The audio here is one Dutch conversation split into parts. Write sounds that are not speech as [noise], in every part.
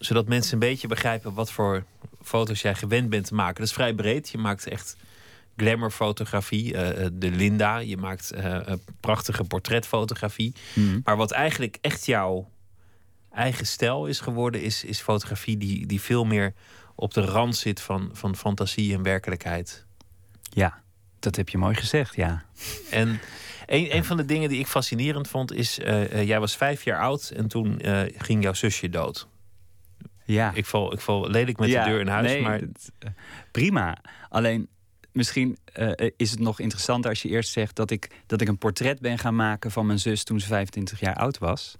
zodat mensen een beetje begrijpen wat voor foto's jij gewend bent te maken. Dat is vrij breed. Je maakt echt glamourfotografie, uh, de Linda. Je maakt uh, prachtige portretfotografie. Mhm. Maar wat eigenlijk echt jouw eigen stijl is geworden, is, is fotografie die, die veel meer op de rand zit van, van fantasie en werkelijkheid. Ja, dat heb je mooi gezegd, ja. En een, een van de dingen die ik fascinerend vond is, uh, jij was vijf jaar oud en toen ging jouw zusje dood. Ja. Ik val, ik val lelijk met ja, de deur in huis, nee, maar... uh, prima. Alleen, misschien is het nog interessanter als je eerst zegt... Dat ik, dat ik een portret ben gaan maken van mijn zus toen ze 25 jaar oud was.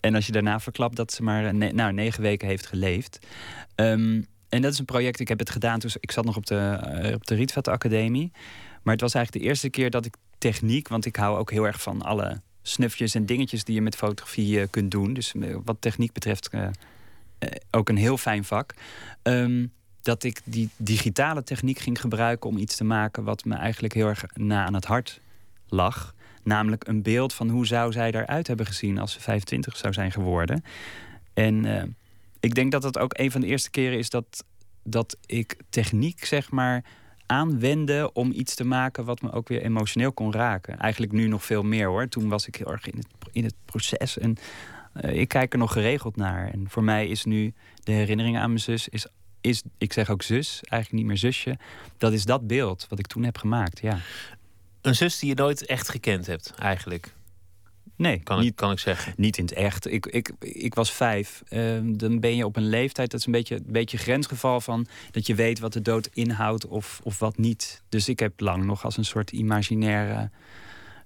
En als je daarna verklapt dat ze maar ne nou, negen weken heeft geleefd... Um, en dat is een project, ik heb het gedaan toen ik zat nog op de, uh, op de Rietveld Academie. Maar het was eigenlijk de eerste keer dat ik techniek, want ik hou ook heel erg van alle snufjes en dingetjes die je met fotografie uh, kunt doen. Dus wat techniek betreft ook een heel fijn vak. Um, dat ik die digitale techniek ging gebruiken om iets te maken wat me eigenlijk heel erg na aan het hart lag. Namelijk een beeld van hoe zou zij eruit hebben gezien als ze 25 zou zijn geworden. En ik denk dat dat ook een van de eerste keren is dat, dat ik techniek, zeg maar, aanwende om iets te maken wat me ook weer emotioneel kon raken. Eigenlijk nu nog veel meer hoor. Toen was ik heel erg in het, in het proces en uh, ik kijk er nog geregeld naar. En voor mij is nu de herinnering aan mijn zus, is, is, ik zeg ook zus, eigenlijk niet meer zusje. Dat is dat beeld wat ik toen heb gemaakt, ja. Een zus die je nooit echt gekend hebt, eigenlijk. Nee, kan, niet, ik, kan ik zeggen. Niet in het echt. Ik, ik, ik was vijf. Uh, dan ben je op een leeftijd, dat is een beetje, een beetje grensgeval van dat je weet wat de dood inhoudt of, of wat niet. Dus ik heb lang nog als een soort imaginaire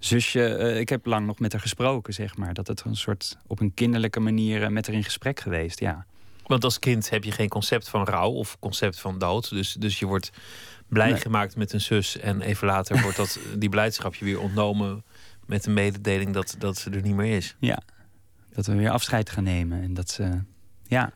zusje. Uh, ik heb lang nog met haar gesproken, zeg maar. Dat het een soort op een kinderlijke manier uh, met haar in gesprek geweest, ja. Want als kind heb je geen concept van rouw of concept van dood. Dus, dus je wordt blij nee. gemaakt met een zus. En even later wordt dat, [laughs] die blijdschap je weer ontnomen met de mededeling dat, dat ze er niet meer is. Ja, dat we weer afscheid gaan nemen. En dat ze, ja.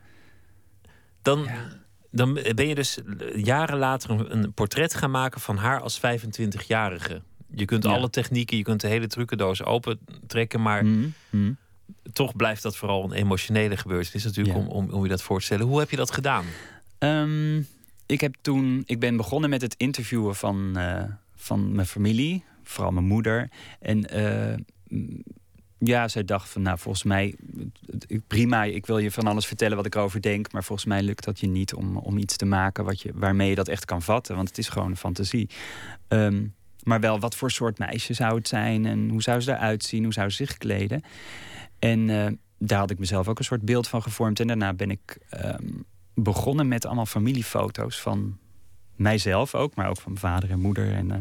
Dan, ja. dan ben je dus jaren later een, een, portret gaan maken van haar als 25-jarige. Je kunt ja. alle technieken, je kunt de hele trucendoos open trekken, maar mm, mm. toch blijft dat vooral een emotionele gebeurtenis natuurlijk Ja. om, om, om je dat voor te stellen. Hoe heb je dat gedaan? Ehm, ik heb toen, ik ben begonnen met het interviewen van, eh, van mijn familie, vooral mijn moeder. En eh, ja, zij dacht van, nou, volgens mij, prima, ik wil je van alles vertellen wat ik erover denk, maar volgens mij lukt dat je niet om, om iets te maken wat je, waarmee je dat echt kan vatten, want het is gewoon een fantasie. Ehm, maar wel, wat voor soort meisje zou het zijn en hoe zou ze eruit zien, hoe zou ze zich kleden. En eh, daar had ik mezelf ook een soort beeld van gevormd. En daarna ben ik ehm, begonnen met allemaal familiefoto's van mijzelf ook, maar ook van mijn vader en moeder en eh,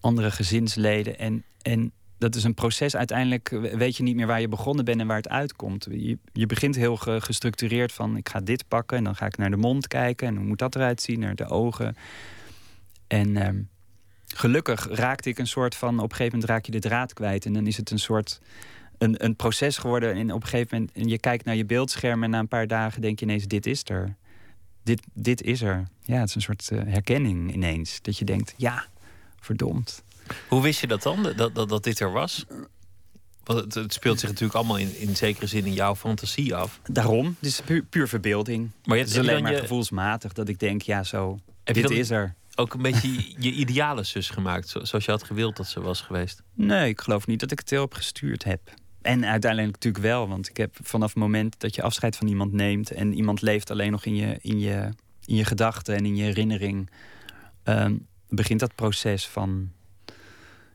andere gezinsleden. En, en dat is een proces. Uiteindelijk weet je niet meer waar je begonnen bent en waar het uitkomt. Je, je begint heel ge- gestructureerd van ik ga dit pakken en dan ga ik naar de mond kijken en hoe moet dat eruit zien, naar de ogen. En ehm, gelukkig raakte ik een soort van, op een gegeven moment raak je de draad kwijt en dan is het een soort een, een proces geworden. En op een gegeven moment, en je kijkt naar je beeldscherm en na een paar dagen denk je ineens, dit is er. Dit, dit is er. Ja, het is een soort uh, herkenning ineens. Dat je denkt, ja, verdomd. Hoe wist je dat dan, dat, dat, dat dit er was? Want het, het speelt zich natuurlijk allemaal in, in zekere zin in jouw fantasie af. Daarom, het is puur, puur verbeelding. Maar je het is alleen maar je, gevoelsmatig dat ik denk, ja, zo, heb dit je dan is er. Ook een beetje je ideale zus gemaakt, zoals je had gewild dat ze was geweest. Nee, ik geloof niet dat ik het heel op gestuurd heb. En uiteindelijk natuurlijk wel, want ik heb vanaf het moment dat je afscheid van iemand neemt en iemand leeft alleen nog in je, in je, in je gedachten en in je herinnering, um, begint dat proces van,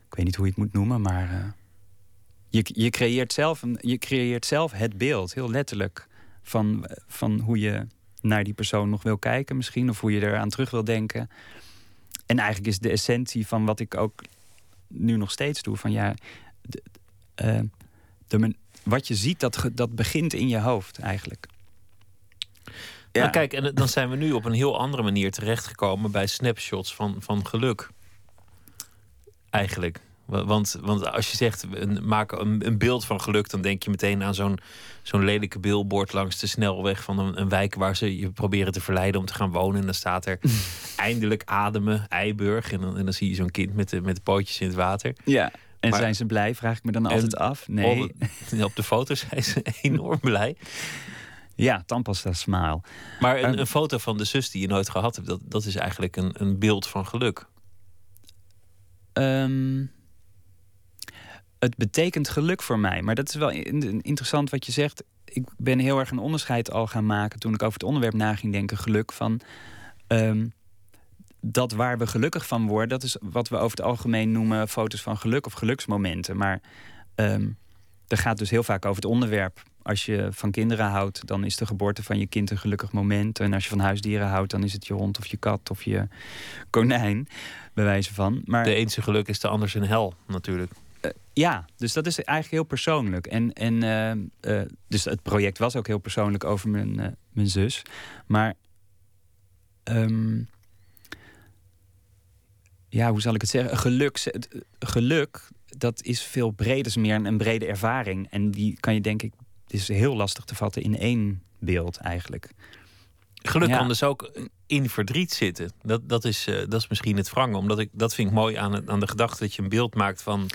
ik weet niet hoe je het moet noemen, maar uh, je, je, creëert zelf je creëert zelf het beeld, heel letterlijk, van, van hoe je naar die persoon nog wil kijken misschien, of hoe je eraan terug wil denken. En eigenlijk is de essentie van wat ik ook nu nog steeds doe, van ja. De, uh, de, wat je ziet, dat, dat begint in je hoofd eigenlijk. Ja. Maar kijk, en dan zijn we nu op een heel andere manier terechtgekomen bij snapshots van, van geluk. Eigenlijk. Want, want als je zegt, maak een, een beeld van geluk, dan denk je meteen aan zo'n zo'n lelijke billboard langs de snelweg van een, een, wijk waar ze je proberen te verleiden om te gaan wonen. En dan staat er [laughs] eindelijk ademen, Eiburg. En dan, en dan zie je zo'n kind met de, met de pootjes in het water. Ja. En maar, zijn ze blij? Vraag ik me dan altijd af. Nee. Op, op de foto's zijn ze [laughs] enorm blij. Ja, tandpasta smile. Maar een, een, foto van de zus die je nooit gehad hebt, dat, dat is eigenlijk een, een beeld van geluk. Ehm, het betekent geluk voor mij. Maar dat is wel interessant wat je zegt. Ik ben heel erg een onderscheid al gaan maken toen ik over het onderwerp na ging denken. Geluk van. Ehm, dat waar we gelukkig van worden, dat is wat we over het algemeen noemen foto's van geluk of geluksmomenten. Maar um, er gaat dus heel vaak over het onderwerp. Als je van kinderen houdt, dan is de geboorte van je kind een gelukkig moment. En als je van huisdieren houdt, dan is het je hond of je kat of je konijn, bij wijze van. Maar, de ene geluk is de ander zijn hel, natuurlijk. Uh, ja, dus dat is eigenlijk heel persoonlijk. En, en uh, uh, dus het project was ook heel persoonlijk over mijn, mijn zus. Maar um, ja, hoe zal ik het zeggen? Geluk, geluk dat is veel breder, meer een, brede ervaring. En die kan je denk ik, is heel lastig te vatten in één beeld eigenlijk. Geluk kan dus ook in verdriet zitten. Dat, dat, is, uh, dat is misschien het wrangen. Omdat ik, dat vind ik mooi aan, het, aan de gedachte dat je een beeld maakt van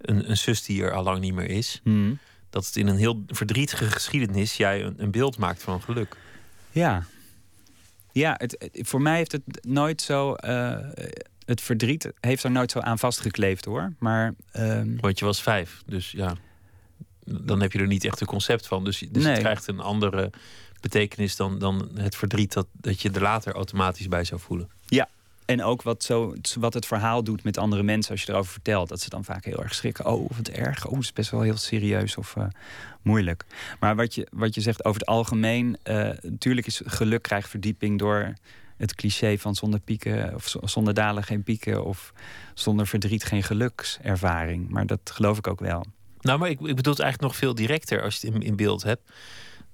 een, een zus die er al lang niet meer is. Hmm. Dat het in een heel verdrietige geschiedenis jij een, een beeld maakt van geluk. Ja, ja het, voor mij heeft het nooit zo. Uh, het verdriet heeft er nooit zo aan vastgekleefd hoor. Maar, um... Want je was vijf, dus ja. Dan heb je er niet echt een concept van. Dus, dus het krijgt een andere betekenis dan, dan het verdriet dat, dat je er later automatisch bij zou voelen. Ja, en ook wat, zo, wat het verhaal doet met andere mensen als je erover vertelt. Dat ze dan vaak heel erg schrikken. Oh, wat erg. Oh, het is best wel heel serieus of uh, moeilijk. Maar wat je, wat je zegt over het algemeen. Uh, natuurlijk is geluk krijgt verdieping door het cliché van zonder pieken of zonder dalen geen pieken of zonder verdriet geen gelukservaring. Maar dat geloof ik ook wel. Nou, maar ik, ik bedoel het eigenlijk nog veel directer als je het in, in beeld hebt.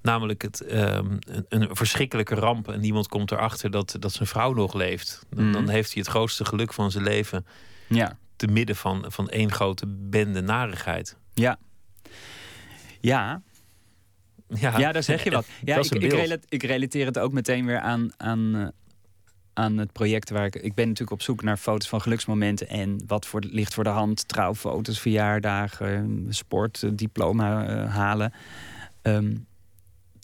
Namelijk het, um, een, een, verschrikkelijke ramp en niemand komt erachter dat, dat zijn vrouw nog leeft. Dan, mhm. dan heeft hij het grootste geluk van zijn leven. Ja. Te midden van, van één grote bende narigheid. Ja. Ja, ja, ja, daar zeg je wat. [laughs] Ja, ik, ik, ik, relateer het ook meteen weer aan, aan, eh, aan het project waar ik. Ik ben natuurlijk op zoek naar foto's van geluksmomenten. En wat voor, ligt voor de hand. Trouwfoto's, verjaardagen, sport, eh, diploma uh, halen. Um,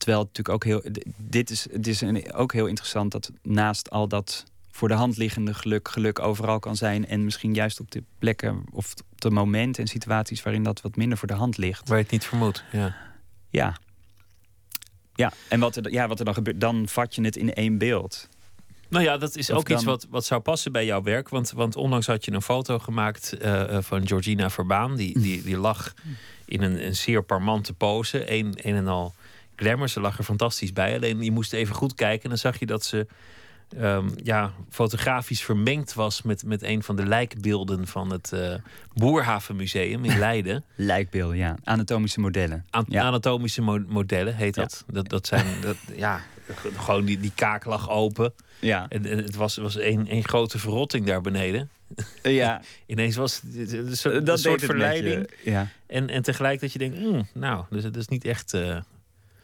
terwijl het natuurlijk ook heel. Dit is, het is een, ook heel interessant dat naast al dat voor de hand liggende geluk, geluk overal kan zijn. En misschien juist op de plekken of op de momenten en situaties waarin dat wat minder voor de hand ligt. Waar je het niet vermoedt. Ja. Ja. Ja, en wat er, ja, wat er dan gebeurt, dan vat je het in één beeld. Nou ja, dat is ook iets wat, wat zou passen bij jouw werk. Want, want onlangs had je een foto gemaakt uh, van Georgina Verbaan. Die, die, die lag in een, een zeer parmante pose. Een, een en al glamour. Ze lag er fantastisch bij. Alleen je moest even goed kijken. En dan zag je dat ze um, ja, fotografisch vermengd was met, met een van de lijkbeelden van het uh, Boerhavenmuseum in [laughs] Leiden. Lijkbeelden, ja. Anatomische modellen. Anatomische modellen heet dat. dat. Dat zijn, dat, ja, gewoon die, die kaak lag open. Ja. En, het was, was een, een grote verrotting daar beneden. Ja. [laughs] Ineens was het een soort, dat een soort verleiding. Ja. En, en tegelijk dat je denkt, mm, nou, dus dat is niet echt... Uh,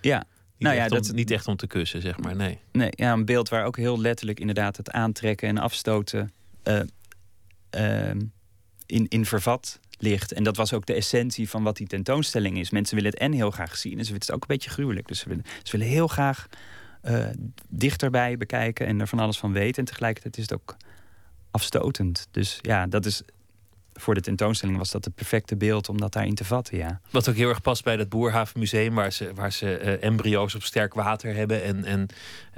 ja. nou ja, dat is niet echt om te kussen, zeg maar. Nee. Nee, ja, een beeld waar ook heel letterlijk inderdaad het aantrekken en afstoten uh, uh, in, in vervat ligt. En dat was ook de essentie van wat die tentoonstelling is. Mensen willen het en heel graag zien. En ze vinden het ook een beetje gruwelijk. Dus ze willen, ze willen heel graag uh, dichterbij bekijken en er van alles van weten. En tegelijkertijd is het ook afstotend. Dus ja, dat is voor de tentoonstelling was dat het perfecte beeld om dat daarin te vatten. Ja. Wat ook heel erg past bij dat Boerhavenmuseum, waar ze, waar ze uh, embryo's op sterk water hebben en, en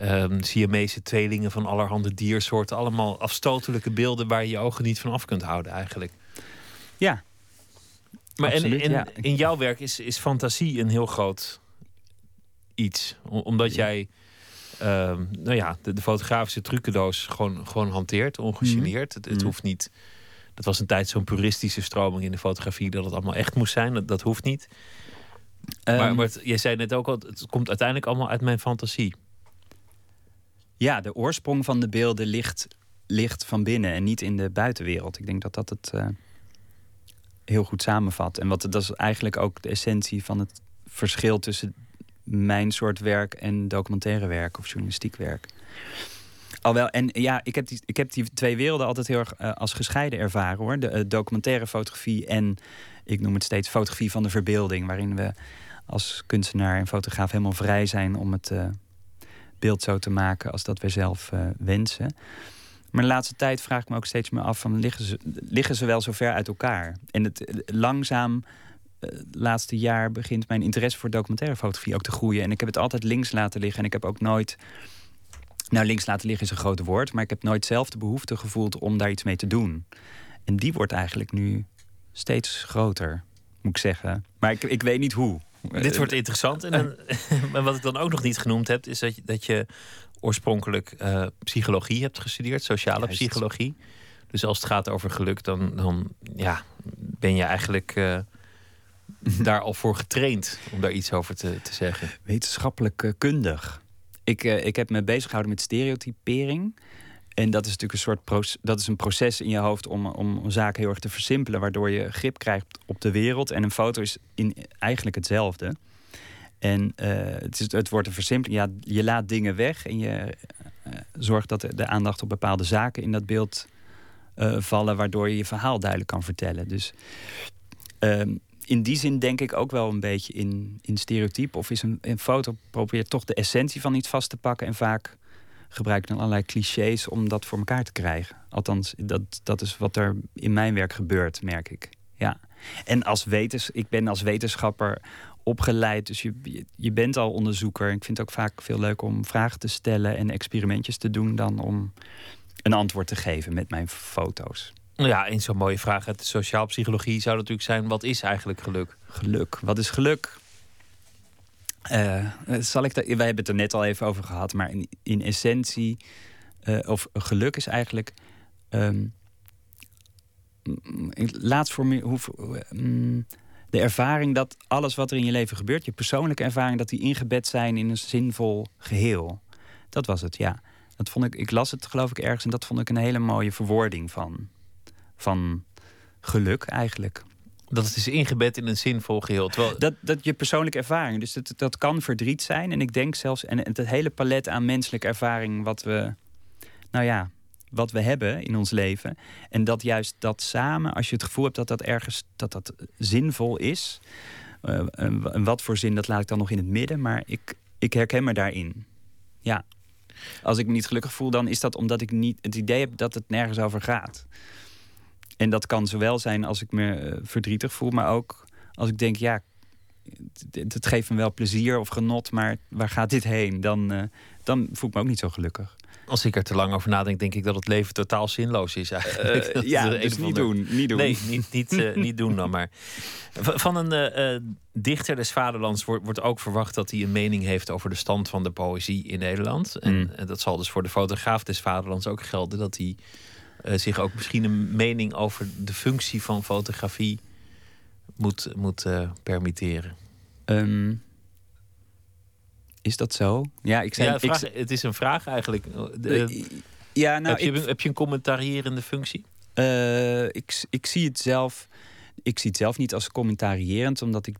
um, Siamese tweelingen van allerhande diersoorten. Allemaal afstotelijke beelden waar je je ogen niet van af kunt houden, eigenlijk. Ja. Maar Absoluut, en, in, in jouw werk is, is fantasie een heel groot iets, omdat jij Ehm, nou ja, de, de, fotografische trucendoos gewoon, gewoon hanteert, ongegeneerd. Het, het mhm. hoeft niet. Dat was een tijd zo'n puristische stroming in de fotografie dat het allemaal echt moest zijn. Dat, dat hoeft niet. maar, ehm. maar je zei net ook al, het komt uiteindelijk allemaal uit mijn fantasie. Ja, de oorsprong van de beelden ligt, ligt van binnen en niet in de buitenwereld. Ik denk dat dat het uh, heel goed samenvat. En wat, dat is eigenlijk ook de essentie van het verschil tussen mijn soort werk en documentaire werk of journalistiek werk. Alwel, en ja, ik heb, die, ik heb die twee werelden altijd heel erg uh, als gescheiden ervaren hoor. De uh, documentaire fotografie en ik noem het steeds fotografie van de verbeelding, waarin we als kunstenaar en fotograaf helemaal vrij zijn om het uh, beeld zo te maken als dat wij zelf wensen. Maar de laatste tijd vraag ik me ook steeds meer af: van, liggen, ze, liggen ze wel zo ver uit elkaar? En het langzaam, laatste jaar, begint mijn interesse voor documentaire fotografie ook te groeien. En ik heb het altijd links laten liggen. En ik heb ook nooit. Nou, links laten liggen is een groot woord, maar ik heb nooit zelf de behoefte gevoeld om daar iets mee te doen. En die wordt eigenlijk nu steeds groter, moet ik zeggen. Maar ik, ik weet niet hoe. Dit wordt interessant. En, en [laughs] wat ik dan ook nog niet genoemd heb, is dat je, dat je oorspronkelijk uh, psychologie hebt gestudeerd, sociale psychologie. Dus als het gaat over geluk, dan, dan ja, ben je eigenlijk uh, [laughs] daar al voor getraind om daar iets over te, te zeggen. Wetenschappelijk uh, kundig. Ik, ik heb me bezig gehouden met stereotypering. En dat is natuurlijk een soort dat is een proces in je hoofd om, om zaken heel erg te versimpelen, waardoor je grip krijgt op de wereld. En een foto is in, eigenlijk hetzelfde. En uh, het, is, het wordt een versimpeling. Ja, je laat dingen weg en je uh, zorgt dat de aandacht op bepaalde zaken in dat beeld vallen, waardoor je je verhaal duidelijk kan vertellen. Dus ehm, in die zin denk ik ook wel een beetje in, in stereotype. Of is een, een foto probeert toch de essentie van iets vast te pakken en vaak gebruik dan allerlei clichés om dat voor elkaar te krijgen. Althans, dat, dat is wat er in mijn werk gebeurt, merk ik. Ja. En als wetens, ik ben als wetenschapper opgeleid, dus je, je bent al onderzoeker. Ik vind het ook vaak veel leuker om vragen te stellen en experimentjes te doen dan om een antwoord te geven met mijn foto's. Ja, een zo'n mooie vraag uit de sociaal psychologie zou natuurlijk zijn: wat is eigenlijk geluk? Geluk. Wat is geluk? Uh, zal ik wij hebben het er net al even over gehad, maar in, in essentie, uh, of geluk is eigenlijk. Um, laatst voor me, hoe, um, de ervaring dat alles wat er in je leven gebeurt, je persoonlijke ervaring, dat die ingebed zijn in een zinvol geheel. Dat was het, ja. Dat vond ik, ik las het geloof ik ergens en dat vond ik een hele mooie verwoording van, van geluk eigenlijk. Dat het is ingebed in een zinvol geheel. Terwijl... Dat, dat je persoonlijke ervaring. Dus dat, dat kan verdriet zijn. En ik denk zelfs, en het hele palet aan menselijke ervaring wat we, nou ja, wat we hebben in ons leven. En dat juist dat samen, als je het gevoel hebt dat dat ergens dat dat zinvol is. Uh, en wat voor zin, dat laat ik dan nog in het midden. Maar ik, ik herken me daarin. Ja. Als ik me niet gelukkig voel, dan is dat omdat ik niet het idee heb dat het nergens over gaat. En dat kan zowel zijn als ik me eh, verdrietig voel, maar ook als ik denk, ja, het, geeft me wel plezier of genot, maar waar gaat dit heen? Dan, uh, dan voel ik me ook niet zo gelukkig. Als ik er te lang over nadenk, denk ik dat het leven totaal zinloos is eigenlijk. Uh, ja, dus niet doen, niet doen. Nee, niet, niet, uh, niet doen dan maar. Van een dichter des vaderlands wordt, wordt ook verwacht dat hij een mening heeft over de stand van de poëzie in Nederland. En, mm. en dat zal dus voor de fotograaf des vaderlands ook gelden dat hij uh, zich ook misschien een mening over de functie van fotografie moet, moet uh, permitteren. Um, is dat zo? Ja, ik zei, ja, vraag, ik, het is een vraag eigenlijk. De, ja, nou, heb, je, ik, heb je een commentarierende functie? Uh, ik, ik zie het zelf. Ik zie het zelf niet als commentarierend, omdat ik.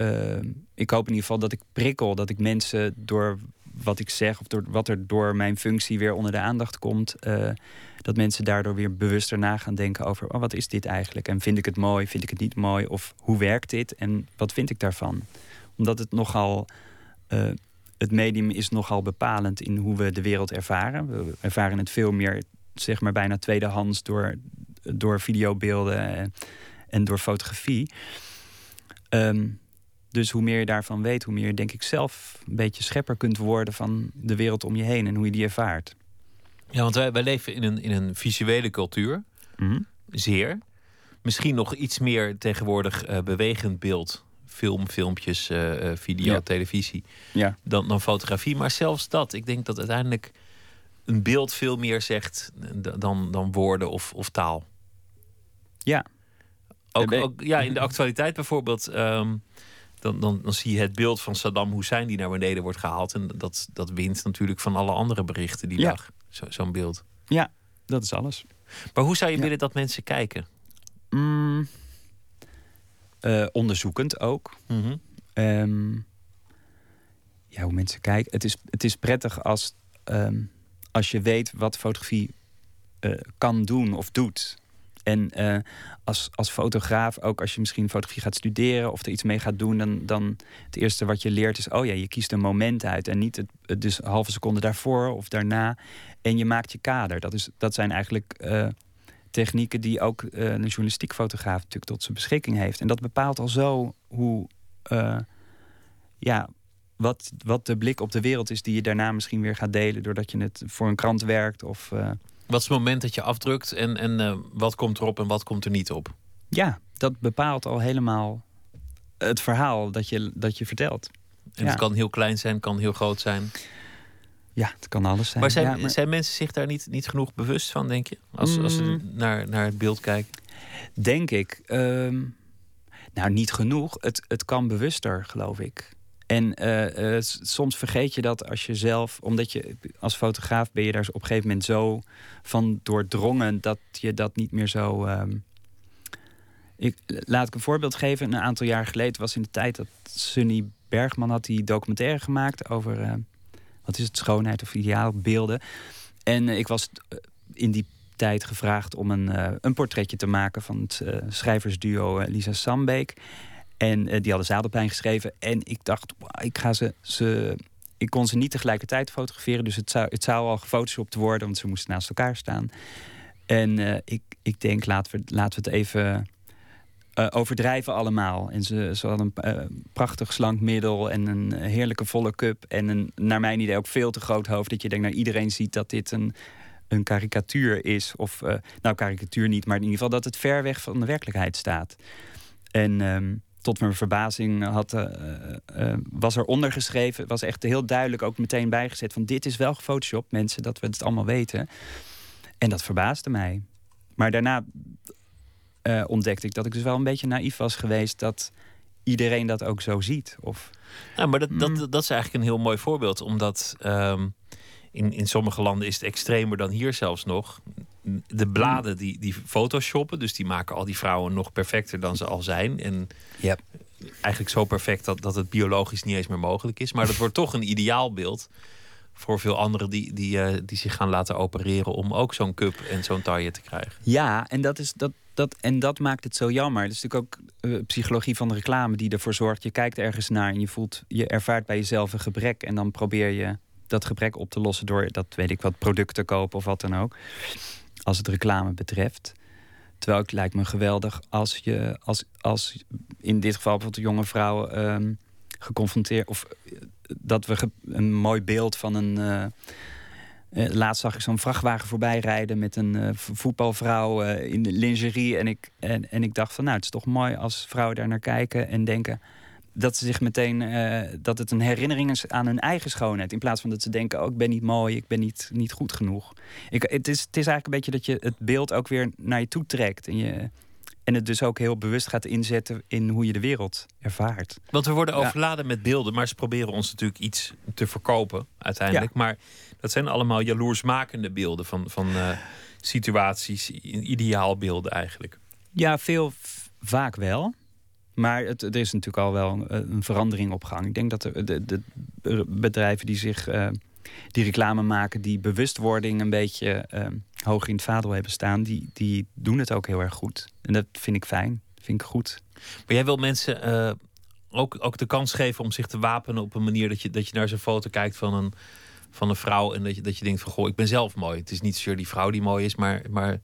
Uh, ik hoop in ieder geval dat ik prikkel, dat ik mensen door wat ik zeg of door wat er door mijn functie weer onder de aandacht komt, uh, dat mensen daardoor weer bewuster na gaan denken over oh, wat is dit eigenlijk? En vind ik het mooi, vind ik het niet mooi? Of hoe werkt dit en wat vind ik daarvan? Omdat het nogal. Uh, het medium is nogal bepalend in hoe we de wereld ervaren. We ervaren het veel meer, zeg maar, bijna tweedehands door, door videobeelden en, door fotografie. Um, dus hoe meer je daarvan weet, hoe meer je denk ik zelf een beetje schepper kunt worden van de wereld om je heen en hoe je die ervaart. Ja, want wij, wij leven in een, in een visuele cultuur. Mm Zeer. Misschien nog iets meer tegenwoordig uh, bewegend beeld. Film, filmpjes, uh, video, televisie. Ja. Dan, dan fotografie. Maar zelfs dat. Ik denk dat uiteindelijk een beeld veel meer zegt dan, dan woorden of, of taal. Ja. Ook, ook ja, in de actualiteit bijvoorbeeld. Um, dan, dan, dan zie je het beeld van Saddam Hussein die naar beneden wordt gehaald. En dat, dat wint natuurlijk van alle andere berichten die ja. dag. Zo'n beeld. Ja, dat is alles. Maar hoe zou je willen dat mensen kijken? Mm, uh, onderzoekend ook. Mhm. Ehm, ja, hoe mensen kijken. Het is, het is prettig als, um, als je weet wat fotografie uh, kan doen of doet. En uh, als, als fotograaf, ook als je misschien fotografie gaat studeren of er iets mee gaat doen, dan, dan het eerste wat je leert is: oh ja, je kiest een moment uit en niet het, dus halve seconde daarvoor of daarna. En je maakt je kader. Dat, is, dat zijn eigenlijk uh, technieken die ook uh, een journalistiek fotograaf natuurlijk tot zijn beschikking heeft. En dat bepaalt al zo hoe, ja, wat, wat de blik op de wereld is die je daarna misschien weer gaat delen doordat je het voor een krant werkt of. Wat is het moment dat je afdrukt en, en uh, wat komt erop en wat komt er niet op? Ja, dat bepaalt al helemaal het verhaal dat je, dat je vertelt. En het kan heel klein zijn, kan heel groot zijn. Ja, het kan alles zijn. Maar zijn, ja, maar... zijn mensen zich daar niet, niet genoeg bewust van, denk je? Als, als ze Mm. naar, naar het beeld kijken. Denk ik. Ehm, nou, niet genoeg. Het, het kan bewuster, geloof ik. En uh, uh, soms vergeet je dat als je zelf, omdat je als fotograaf ben je daar op een gegeven moment zo van doordrongen dat je dat niet meer zo. Um... ik, laat ik een voorbeeld geven. Een aantal jaar geleden was in de tijd dat Sunny Bergman had die documentaire gemaakt over uh, wat is het, schoonheid of ideaalbeelden. En ik was in die tijd gevraagd om een, een portretje te maken van het schrijversduo Lisa Sambeek. En uh, die hadden Zadelpijn geschreven. En ik dacht, ik ga ze, ze. Ik kon ze niet tegelijkertijd fotograferen. Dus het zou, het zou al gefotoshopt worden, want ze moesten naast elkaar staan. En uh, ik, ik denk, laten we, laten we het even uh, overdrijven allemaal. En ze, ze hadden een prachtig slank middel en een heerlijke volle cup. En een, naar mijn idee ook veel te groot hoofd. Dat je denkt, nou, iedereen ziet dat dit een, een karikatuur is. Of, nou, karikatuur niet, maar in ieder geval dat het ver weg van de werkelijkheid staat. En. Um, tot mijn verbazing had, uh, uh, was er ondergeschreven. was echt heel duidelijk ook meteen bijgezet van dit is wel gefotoshopt, mensen, dat we het allemaal weten. En dat verbaasde mij. Maar daarna uh, ontdekte ik dat ik dus wel een beetje naïef was geweest dat iedereen dat ook zo ziet. Of, ja, maar dat, dat, dat is eigenlijk een heel mooi voorbeeld, omdat um, in, in sommige landen is het extremer dan hier zelfs nog. De bladen die, die photoshoppen, dus die maken al die vrouwen nog perfecter dan ze al zijn. En yep. eigenlijk zo perfect dat, dat het biologisch niet eens meer mogelijk is. Maar dat wordt toch een ideaalbeeld voor veel anderen die, die, uh, die zich gaan laten opereren om ook zo'n cup en zo'n taille te krijgen. Ja, en dat, is, dat, dat, en dat maakt het zo jammer. Dat is natuurlijk ook uh, psychologie van de reclame die ervoor zorgt. Je kijkt ergens naar en je voelt, je ervaart bij jezelf een gebrek. En dan probeer je dat gebrek op te lossen door dat weet ik wat producten kopen of wat dan ook. Als het reclame betreft. Terwijl het lijkt me geweldig als je, als, als in dit geval bijvoorbeeld jonge vrouwen um, geconfronteerd of dat we een mooi beeld van een. Uh, uh, laatst zag ik zo'n vrachtwagen voorbij rijden met een voetbalvrouw in de lingerie. En ik, en, en ik dacht van nou, het is toch mooi als vrouwen daar naar kijken en denken dat ze zich meteen uh, dat het een herinnering is aan hun eigen schoonheid. In plaats van dat ze denken: oh, ik ben niet mooi, ik ben niet, niet goed genoeg. Ik, het, is, het is eigenlijk een beetje dat je het beeld ook weer naar je toe trekt. En, je, en het dus ook heel bewust gaat inzetten in hoe je de wereld ervaart. Want we worden overladen met beelden, maar ze proberen ons natuurlijk iets te verkopen uiteindelijk. Ja. Maar dat zijn allemaal jaloersmakende beelden van, van uh, situaties, ideaalbeelden eigenlijk. Ja, veel vaak wel. Maar het, er is natuurlijk al wel een, een, verandering op gang. Ik denk dat de, de, de bedrijven die zich uh, die reclame maken, die bewustwording een beetje uh, hoog in het vaandel hebben staan, die, die doen het ook heel erg goed. En dat vind ik fijn. Dat vind ik goed. Maar jij wil mensen uh, ook, ook de kans geven om zich te wapenen op een manier dat je, dat je naar zo'n foto kijkt van een, van een vrouw en dat je, dat je denkt van goh, ik ben zelf mooi. Het is niet zozeer die vrouw die mooi is, maar, maar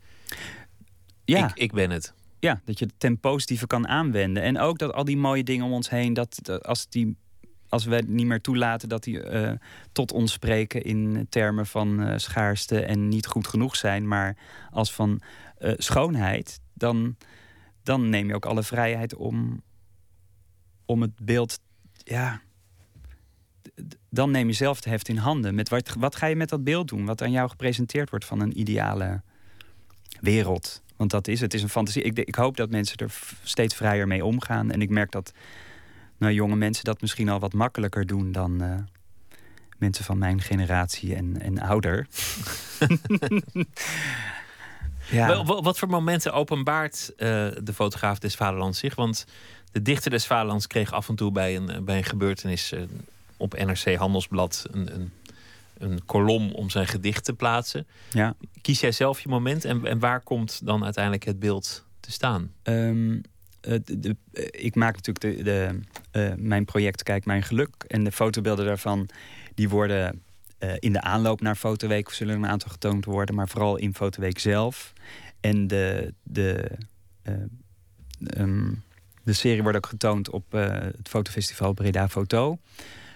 ja. ik, ik ben het. Ja, dat je het ten positieve kan aanwenden. En ook dat al die mooie dingen om ons heen, dat, als, die, als we niet meer toelaten dat die uh, tot ons spreken in termen van uh, schaarste en niet goed genoeg zijn, maar als van uh, schoonheid, dan, dan neem je ook alle vrijheid om, om het beeld. Ja, dan neem je zelf het heft in handen. Met wat ga je met dat beeld doen? Wat aan jou gepresenteerd wordt van een ideale wereld. Want dat is het. is een fantasie. Ik, ik, hoop dat mensen er steeds vrijer mee omgaan. En ik merk dat nou, jonge mensen dat misschien al wat makkelijker doen dan uh, mensen van mijn generatie en, en ouder. [laughs] ja. Wat, wat, voor momenten openbaart uh, de fotograaf des Vaderlands zich? Want de dichter des Vaderlands kreeg af en toe bij een, bij een gebeurtenis uh, op NRC Handelsblad een, een, een kolom om zijn gedicht te plaatsen. Ja. Kies jij zelf je moment en, en waar komt dan uiteindelijk het beeld te staan? Ehm, de, ik maak natuurlijk de, de uh, mijn project Kijk Mijn Geluk. En de fotobeelden daarvan die worden uh, in de aanloop naar Fotoweek zullen een aantal getoond worden, maar vooral in Fotoweek zelf. En de, de, uh, um, de serie wordt ook getoond op het fotofestival Breda Foto.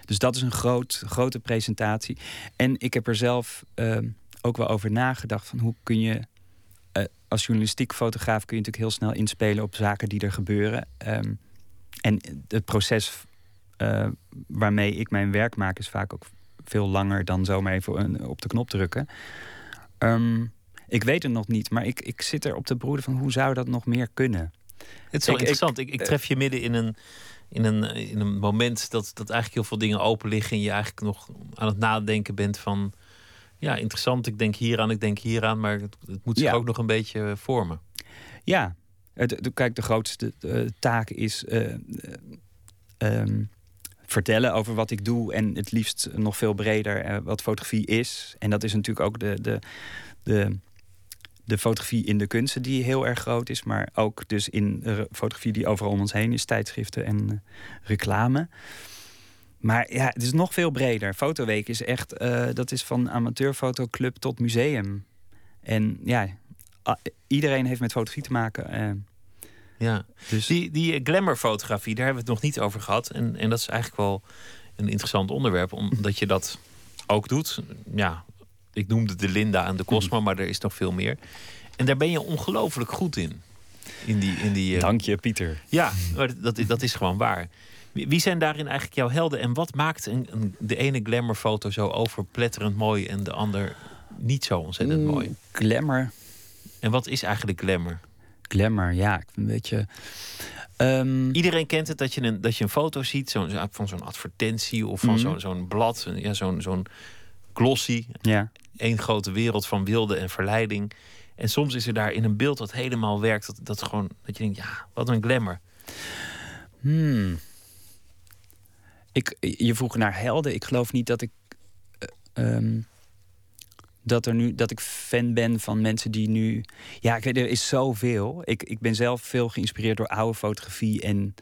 Dus dat is een groot, grote presentatie. En ik heb er zelf ehm, ook wel over nagedacht van hoe kun je als journalistiek fotograaf kun je natuurlijk heel snel inspelen op zaken die er gebeuren. Um, en het proces uh, waarmee ik mijn werk maak is vaak ook veel langer dan zomaar even op de knop drukken. Um, ik weet het nog niet, maar ik, ik zit er op de broeden van hoe zou dat nog meer kunnen. Het is wel interessant. Ik, ik, tref je midden in een, in een, in een moment dat, dat eigenlijk heel veel dingen open liggen en je eigenlijk nog aan het nadenken bent van ja, interessant. Ik denk hieraan, ik denk hieraan, maar het, het moet zich ja. ook nog een beetje vormen. Ja, het, kijk, de grootste uh, taak is uh, um, vertellen over wat ik doe en het liefst nog veel breder uh, wat fotografie is. En dat is natuurlijk ook de, de, de, de fotografie in de kunsten die heel erg groot is, maar ook dus in de fotografie die overal om ons heen is, tijdschriften en reclame. Maar ja, het is nog veel breder. Fotoweek is echt, uh, dat is van amateurfotoclub tot museum. En ja, iedereen heeft met fotografie te maken. Uh, ja, dus... die, die glamourfotografie, daar hebben we het nog niet over gehad. En, en dat is eigenlijk wel een interessant onderwerp, omdat je dat ook doet. Ja, ik noemde de Linda en de Cosmo, mm. maar er is nog veel meer. En daar ben je ongelooflijk goed in. in, die, in die, uh... Dank je, Pieter. Ja, dat, dat is gewoon waar. Wie zijn daarin eigenlijk jouw helden? En wat maakt een, een, de ene glamourfoto zo overpletterend mooi en de ander niet zo ontzettend mooi? Mm, glamour. En wat is eigenlijk glamour? Glamour, ja, ik een beetje. Um... Iedereen kent het dat je een, dat je een foto ziet zo, van zo'n advertentie of van mm. zo'n blad, ja, zo'n zo'n glossy. Ja. Eén grote wereld van wilde en verleiding. En soms is er daar in een beeld dat helemaal werkt, dat, dat gewoon dat je denkt, ja, wat een glamour. Hmm. Ik, je vroeg naar helden. Ik geloof niet dat ik. Uh, um, dat, er nu, dat ik fan ben van mensen die nu. Ja, ik weet, er is zoveel. Ik, ik ben zelf veel geïnspireerd door oude fotografie. En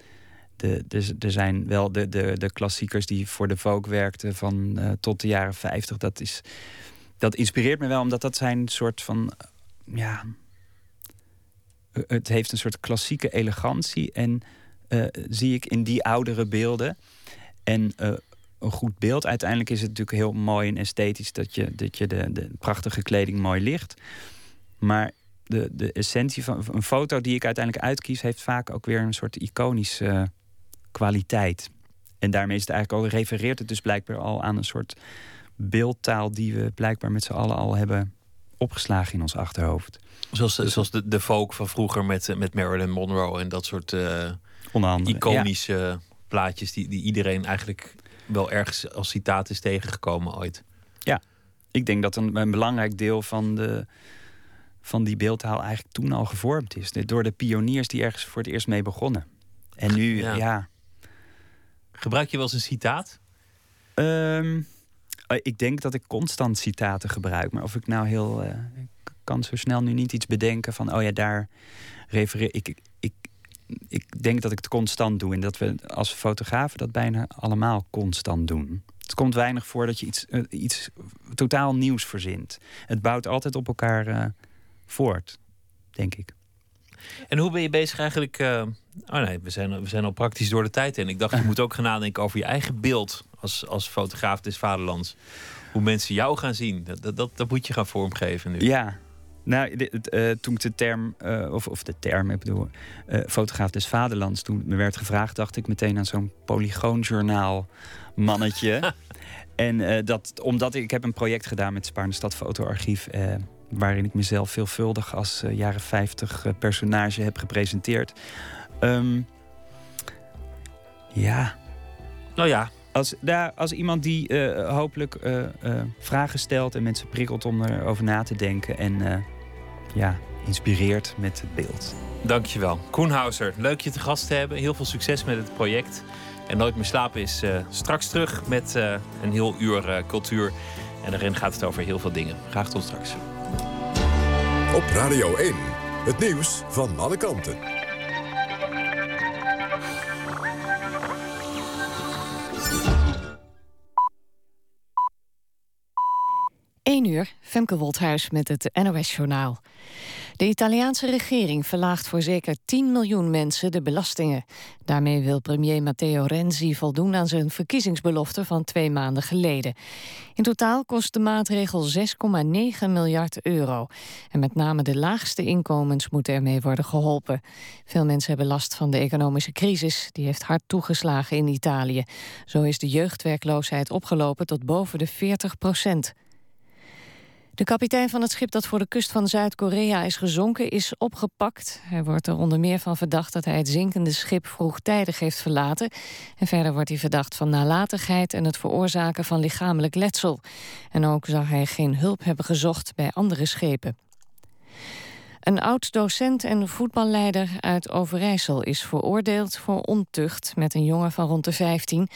de, de, er zijn wel de, de, de klassiekers die voor de Vogue werkten van uh, tot de jaren 50. Dat, is, dat inspireert me wel, omdat dat zijn soort van. Ja. Het heeft een soort klassieke elegantie. En uh, zie ik in die oudere beelden. En uh, een goed beeld. Uiteindelijk is het natuurlijk heel mooi en esthetisch dat je, dat je de, de prachtige kleding mooi ligt. Maar de, de essentie van een foto die ik uiteindelijk uitkies, heeft vaak ook weer een soort iconische kwaliteit. En daarmee is het eigenlijk al, refereert het dus blijkbaar al aan een soort beeldtaal die we blijkbaar met z'n allen al hebben opgeslagen in ons achterhoofd. Zoals, dus, zoals de, de folk van vroeger met, met Marilyn Monroe en dat soort uh, iconische plaatjes die, die iedereen eigenlijk wel ergens als citaat is tegengekomen ooit. Ja, ik denk dat een, een belangrijk deel van, de, van die beeldtaal eigenlijk toen al gevormd is. Door de pioniers die ergens voor het eerst mee begonnen. En nu, ja. Gebruik je wel eens een citaat? Um, ik denk dat ik constant citaten gebruik. Maar of ik nou heel. Uh, ik kan zo snel nu niet iets bedenken van. Oh ja, daar refereer ik. Ik, ik denk dat ik het constant doe. En dat we als fotografen dat bijna allemaal constant doen. Het komt weinig voor dat je iets, uh, iets totaal nieuws verzint. Het bouwt altijd op elkaar voort, denk ik. En hoe ben je bezig eigenlijk? Uh, oh nee, we zijn, we zijn al praktisch door de tijd en Ik dacht, je [laughs] moet ook gaan nadenken over je eigen beeld als, als fotograaf des vaderlands. Hoe mensen jou gaan zien. Dat, dat, dat moet je gaan vormgeven nu. Ja, nou, uh, toen ik de term, uh, of, of de term, ik bedoel, uh, fotograaf des vaderlands, toen me werd gevraagd, dacht ik meteen aan zo'n polygoonjournaal mannetje. [laughs] en dat, omdat ik, ik heb een project gedaan met Spaarne Stad Fotoarchief, waarin ik mezelf veelvuldig als jaren 50 personage heb gepresenteerd. Um, ja. Nou ja, als, daar, als iemand die uh, hopelijk vragen stelt en mensen prikkelt om erover na te denken en ja, inspireert met het beeld. Dankjewel. Koenhauser, leuk je te gast te hebben. Heel veel succes met het project. En Nooit meer slapen is straks terug met een heel uur cultuur. En daarin gaat het over heel veel dingen. Graag tot straks. Op Radio 1, het nieuws van alle kanten. 1 uur, Femke Wolthuis met het NOS-journaal. De Italiaanse regering verlaagt voor zeker 10 miljoen mensen de belastingen. Daarmee wil premier Matteo Renzi voldoen aan zijn verkiezingsbelofte van twee maanden geleden. In totaal kost de maatregel 6,9 miljard euro. En met name de laagste inkomens moeten ermee worden geholpen. Veel mensen hebben last van de economische crisis. Die heeft hard toegeslagen in Italië. Zo is de jeugdwerkloosheid opgelopen tot boven de 40 procent. De kapitein van het schip dat voor de kust van Zuid-Korea is gezonken is opgepakt. Hij wordt er onder meer van verdacht dat hij het zinkende schip vroegtijdig heeft verlaten. En verder wordt hij verdacht van nalatigheid en het veroorzaken van lichamelijk letsel. En ook zou hij geen hulp hebben gezocht bij andere schepen. Een oud-docent en voetballeider uit Overijssel is veroordeeld voor ontucht met een jongen van rond de 15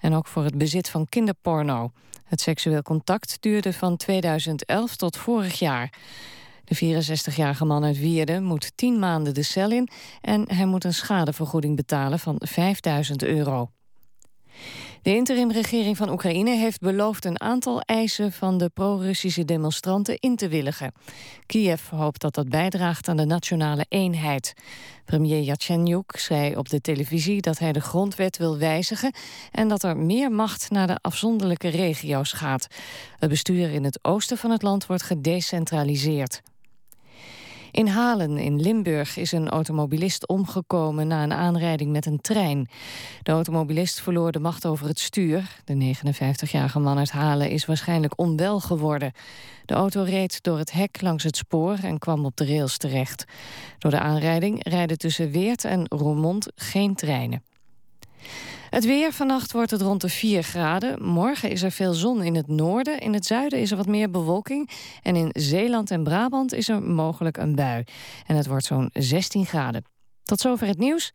en ook voor het bezit van kinderporno. Het seksueel contact duurde van 2011 tot vorig jaar. De 64-jarige man uit Wierden moet 10 maanden de cel in en hij moet een schadevergoeding betalen van 5000 euro. De interimregering van Oekraïne heeft beloofd een aantal eisen van de pro-Russische demonstranten in te willigen. Kiev hoopt dat dat bijdraagt aan de nationale eenheid. Premier Yatsenyuk zei op de televisie dat hij de grondwet wil wijzigen en dat er meer macht naar de afzonderlijke regio's gaat. Het bestuur in het oosten van het land wordt gedecentraliseerd. In Halen in Limburg is een automobilist omgekomen na een aanrijding met een trein. De automobilist verloor de macht over het stuur. De 59-jarige man uit Halen is waarschijnlijk onwel geworden. De auto reed door het hek langs het spoor en kwam op de rails terecht. Door de aanrijding rijden tussen Weert en Roermond geen treinen. Het weer vannacht wordt het rond de 4 graden. Morgen is er veel zon in het noorden. In het zuiden is er wat meer bewolking. En in Zeeland en Brabant is er mogelijk een bui. En het wordt zo'n 16 graden. Tot zover het nieuws.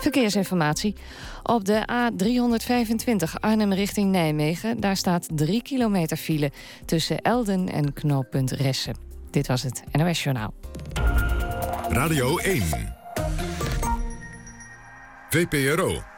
Verkeersinformatie. Op de A325 Arnhem richting Nijmegen... daar staat 3 kilometer file tussen Elden en knooppunt Ressen. Dit was het NOS Journaal. Radio 1. VPRO.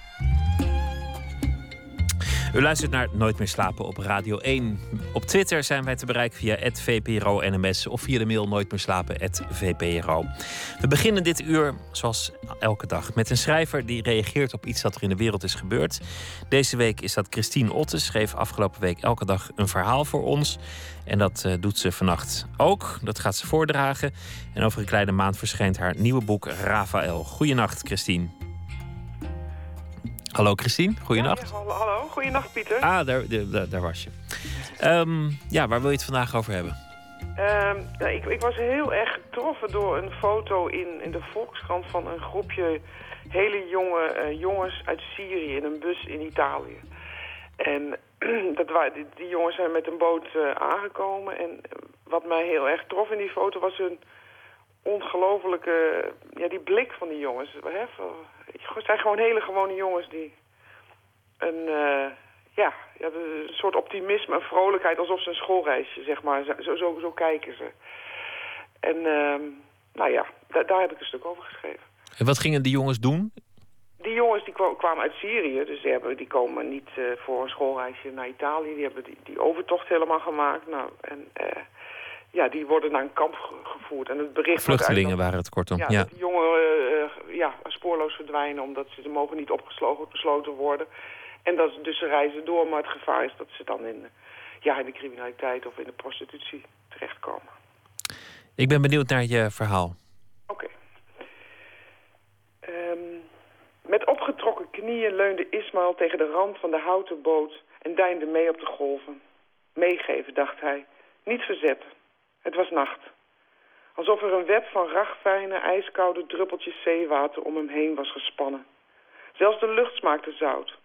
U luistert naar Nooit meer slapen op Radio 1. Op Twitter zijn wij te bereiken via @vpro_nms of via de mail nooitmeerslapen@vpro. We beginnen dit uur zoals elke dag met een schrijver die reageert op iets dat er in de wereld is gebeurd. Deze week is dat Christine Otte schreef afgelopen week elke dag een verhaal voor ons en dat uh, doet ze vannacht ook. Dat gaat ze voordragen en over een kleine maand verschijnt haar nieuwe boek Rafael. Goedenacht Christine. Hallo Christine, goeienacht. Ja, hallo, hallo, goeienacht Pieter. Ah, daar, daar, daar was je. Um, ja, waar wil je het vandaag over hebben? Um, ja, ik, ik, was heel erg getroffen door een foto in, in de Volkskrant van een groepje hele jonge uh, jongens uit Syrië in een bus in Italië. En [clears throat] dat waren, die, die, jongens zijn met een boot uh, aangekomen. En wat mij heel erg trof in die foto was een ongelofelijke... Ja, die blik van die jongens. Hè, het zijn gewoon hele gewone jongens die een, uh, ja, ja, een soort optimisme en vrolijkheid, alsof ze een schoolreisje, zeg maar, zo, zo, zo kijken ze. En uh, nou ja, daar heb ik een stuk over geschreven. En wat gingen die jongens doen? Die jongens die kwamen uit Syrië, dus die, hebben, die komen niet uh, voor een schoolreisje naar Italië. Die hebben die, die overtocht helemaal gemaakt. Nou, en uh, ja, die worden naar een kamp gevoerd. En het bericht Vluchtelingen waren het kortom. Ja, ja. jongeren uh, ja, spoorloos verdwijnen omdat ze, ze mogen niet opgesloten worden. En dat, dus ze reizen door, maar het gevaar is dat ze dan in, ja, in de criminaliteit of in de prostitutie terechtkomen. Ik ben benieuwd naar je verhaal. Oké. Okay. Um, ehm, met opgetrokken knieën leunde Ismaël tegen de rand van de houten boot en deinde mee op de golven. Meegeven, dacht hij. Niet verzetten. Het was nacht. Alsof er een web van ragfijne, ijskoude druppeltjes zeewater om hem heen was gespannen. Zelfs de lucht smaakte zout.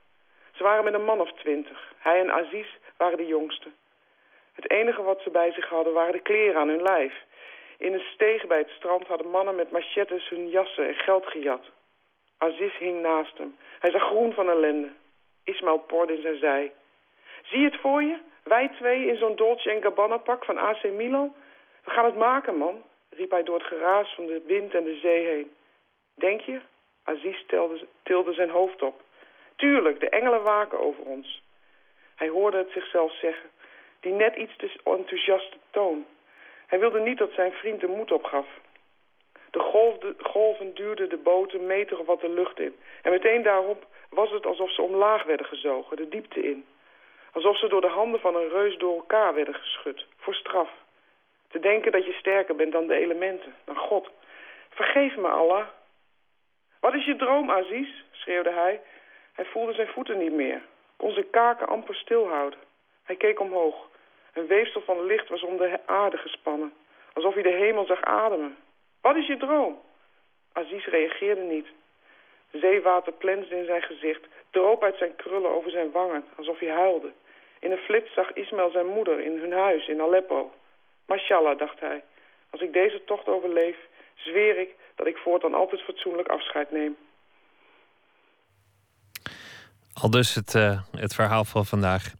Ze waren met een man of twintig. Hij en Aziz waren de jongste. Het enige wat ze bij zich hadden waren de kleren aan hun lijf. In een steeg bij het strand hadden mannen met machettes hun jassen en geld gejat. Aziz hing naast hem. Hij zag groen van ellende. Ismail porde in zijn zij. Zie het voor je? Wij twee in zo'n Dolce Gabbana pak van AC Milan? We gaan het maken, man, riep hij door het geraas van de wind en de zee heen. Denk je? Aziz tilde, zijn hoofd op. Tuurlijk, de engelen waken over ons. Hij hoorde het zichzelf zeggen, die net iets te enthousiaste toon. Hij wilde niet dat zijn vriend de moed opgaf. De golven duwden de boten meter of wat de lucht in. En meteen daarop was het alsof ze omlaag werden gezogen, de diepte in. Alsof ze door de handen van een reus door elkaar werden geschud, voor straf. Te denken dat je sterker bent dan de elementen, dan God. Vergeef me, Allah. Wat is je droom, Aziz? schreeuwde hij. Hij voelde zijn voeten niet meer, kon zijn kaken amper stilhouden. Hij keek omhoog. Een weefsel van licht was om de aarde gespannen, alsof hij de hemel zag ademen. Wat is je droom? Aziz reageerde niet. Zeewater plensde in zijn gezicht, droop uit zijn krullen over zijn wangen, alsof hij huilde. In een flits zag Ismaël zijn moeder in hun huis in Aleppo. Mashallah, dacht hij. Als ik deze tocht overleef, zweer ik dat ik voortaan altijd fatsoenlijk afscheid neem. Al dus het, uh, het verhaal van vandaag.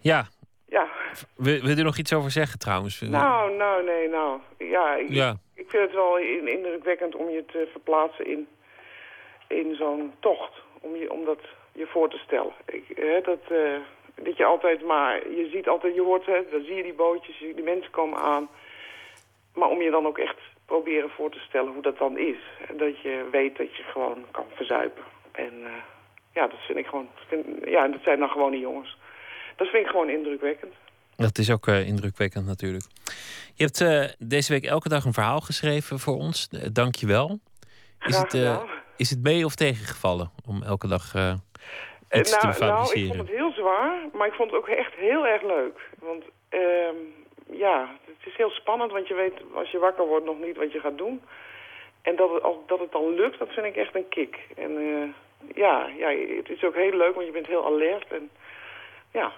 Ja. Ja. Wil, wil je er nog iets over zeggen trouwens? Nou, nou, nee, nou. Ja, ik, ja. ik vind het wel indrukwekkend om je te verplaatsen in, in zo'n tocht. Om, je, om dat je voor te stellen. Ik, hè, dat, uh, dat je altijd maar... Je ziet altijd, je hoort, hè, dan zie je die bootjes, die mensen komen aan. Maar om je dan ook echt proberen voor te stellen hoe dat dan is. Dat je weet dat je gewoon kan verzuipen. En uh, ja, dat vind ik gewoon... Vind, ja, dat zijn dan gewoon die jongens. Dat vind ik gewoon indrukwekkend. Dat is ook uh, indrukwekkend natuurlijk. Je hebt uh, deze week elke dag een verhaal geschreven voor ons. Dank je wel. Is het, is het mee of tegengevallen om elke dag iets nou, te fabriceren? Nou, ik vond het heel zwaar, maar ik vond het ook echt heel erg leuk. Want ehm, ja, het is heel spannend, want je weet als je wakker wordt nog niet wat je gaat doen. En dat het, als, dat het dan lukt, dat vind ik echt een kick. En ja, ja, het is ook heel leuk, want je bent heel alert en ja.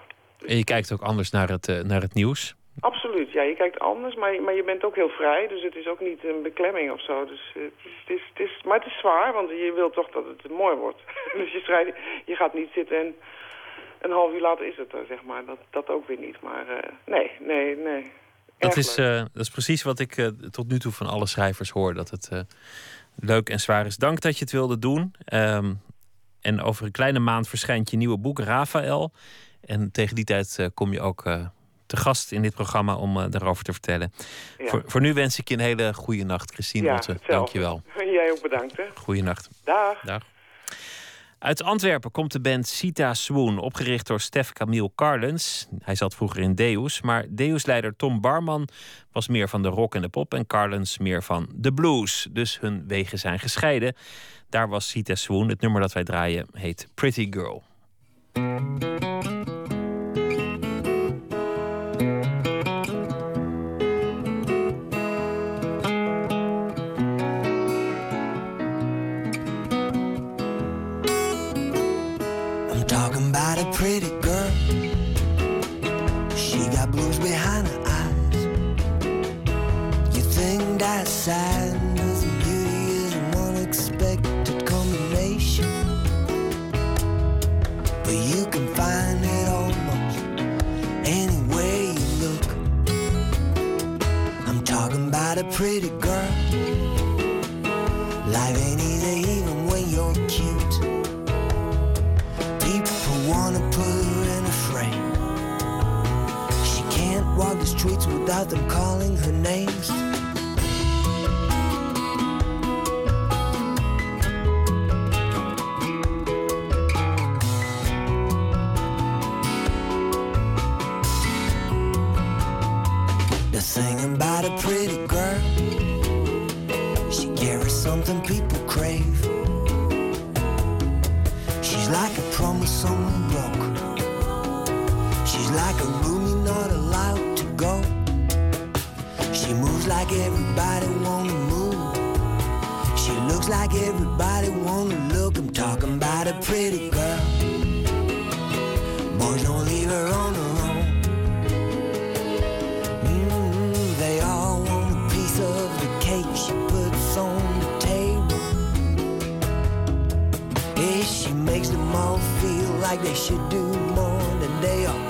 En je kijkt ook anders naar het, uh, naar het nieuws? Absoluut, ja. Je kijkt anders, maar, maar je bent ook heel vrij. Dus het is ook niet een beklemming of zo. Dus, het is, het is, het is, maar het is zwaar, want je wilt toch dat het mooi wordt. [laughs] dus je, strijdt, je gaat niet zitten en een half uur later is het er, zeg maar. Dat, dat ook weer niet. Maar uh, nee, nee, nee. Dat is, dat is precies wat ik tot nu toe van alle schrijvers hoor. Dat het leuk en zwaar is. Dank dat je het wilde doen. Um, en over een kleine maand verschijnt je nieuwe boek, Rafael. En tegen die tijd kom je ook te gast in dit programma om uh, daarover te vertellen. Ja. Voor, voor, nu wens ik je een hele goede nacht, Christine ja, Dank je wel. [laughs] Jij ook bedankt. Hè? Goeienacht. Dag. Dag. Uit Antwerpen komt de band Sita Swoon, opgericht door Stef Camille Carlens. Hij zat vroeger in Deus, maar Deus-leider Tom Barman was meer van de rock en de pop en Carlens meer van de blues. Dus hun wegen zijn gescheiden. Daar was Sita Swoon. Het nummer dat wij draaien heet Pretty Girl. Think that's beauty is an unexpected combination. But you can find it almost anywhere you look. I'm talking about a pretty girl. Life ain't easy even when you're cute. People wanna put her in a frame. She can't walk the streets without them calling her names. Thing about a pretty girl, she carries something people crave. She's like a promise someone broke. She's like a room you're not allowed to go. She moves like everybody wanna move. She looks like everybody wanna look. I'm talking about a pretty girl. Like they should do more than they are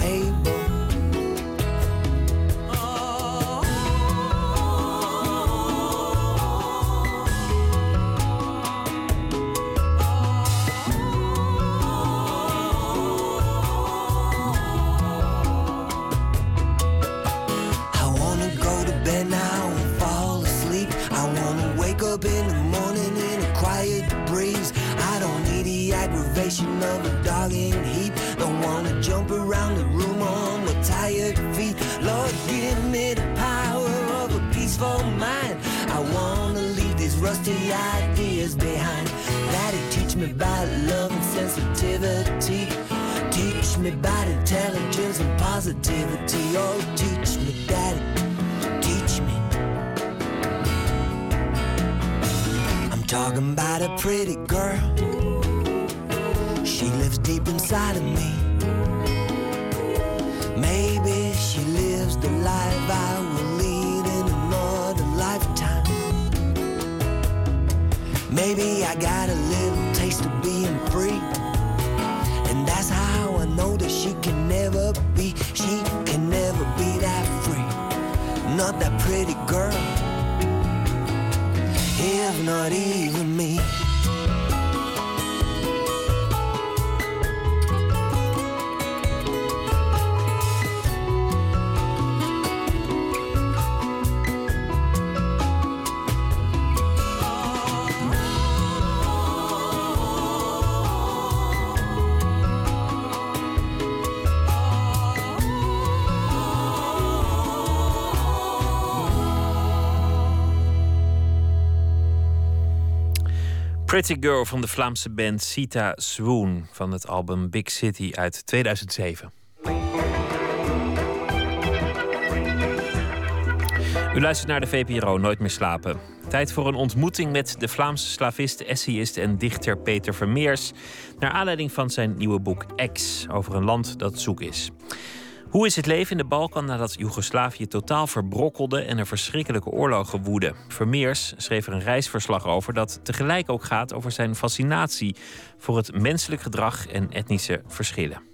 intelligence and positivity. Oh, teach me, Daddy. Teach me. I'm talking about a pretty girl. She lives deep inside of me. Maybe she lives the life I will lead in another lifetime. Maybe I got a little taste of being free. Know that she can never be, she can never be that free. Not that pretty girl, if not even me. Pretty Girl van de Vlaamse band Sita Swoon van het album Big City uit 2007. U luistert naar de VPRO Nooit meer slapen. Tijd voor een ontmoeting met de Vlaamse slavist, essayist en dichter Peter Vermeers. Naar aanleiding van zijn nieuwe boek X over een land dat zoek is. Hoe is het leven in de Balkan nadat Joegoslavië totaal verbrokkelde en er verschrikkelijke oorlogen woedden? Vermeers schreef er een reisverslag over dat tegelijk ook gaat over zijn fascinatie voor het menselijk gedrag en etnische verschillen.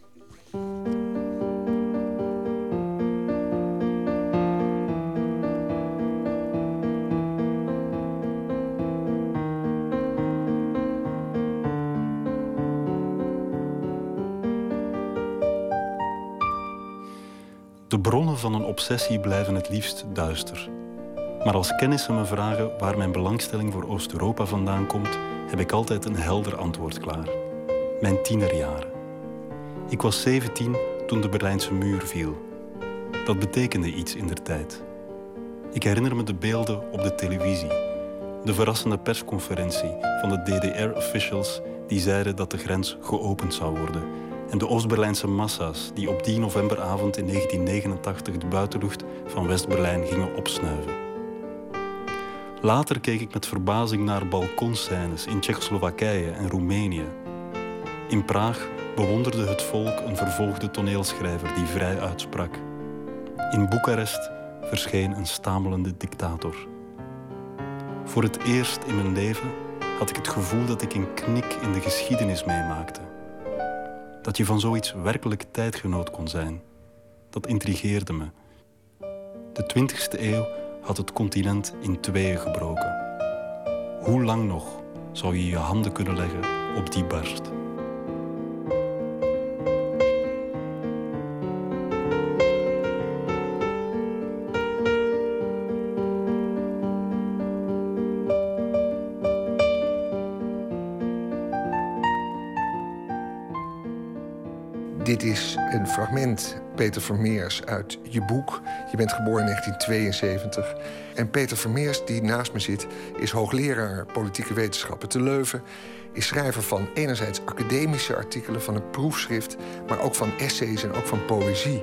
Bronnen van een obsessie blijven het liefst duister. Maar als kennissen me vragen waar mijn belangstelling voor Oost-Europa vandaan komt, heb ik altijd een helder antwoord klaar. Mijn tienerjaren. Ik was 17 toen de Berlijnse muur viel. Dat betekende iets in der tijd. Ik herinner me de beelden op de televisie. De verrassende persconferentie van de DDR-officials die zeiden dat de grens geopend zou worden en de Oost-Berlijnse massa's die op die novemberavond in 1989 de buitenlucht van West-Berlijn gingen opsnuiven. Later keek ik met verbazing naar balkonscènes in Tsjechoslowakije en Roemenië. In Praag bewonderde het volk een vervolgde toneelschrijver die vrij uitsprak. In Boekarest verscheen een stamelende dictator. Voor het eerst in mijn leven had ik het gevoel dat ik een knik in de geschiedenis meemaakte dat je van zoiets werkelijk tijdgenoot kon zijn. Dat intrigeerde me. De 20e eeuw had het continent in tweeën gebroken. Hoe lang nog zou je je handen kunnen leggen op die barst? Dit is een fragment, Peter Vermeers, uit je boek. Je bent geboren in 1972. En Peter Vermeers, die naast me zit, is hoogleraar politieke wetenschappen te Leuven. Is schrijver van enerzijds academische artikelen van een proefschrift, maar ook van essays en ook van poëzie.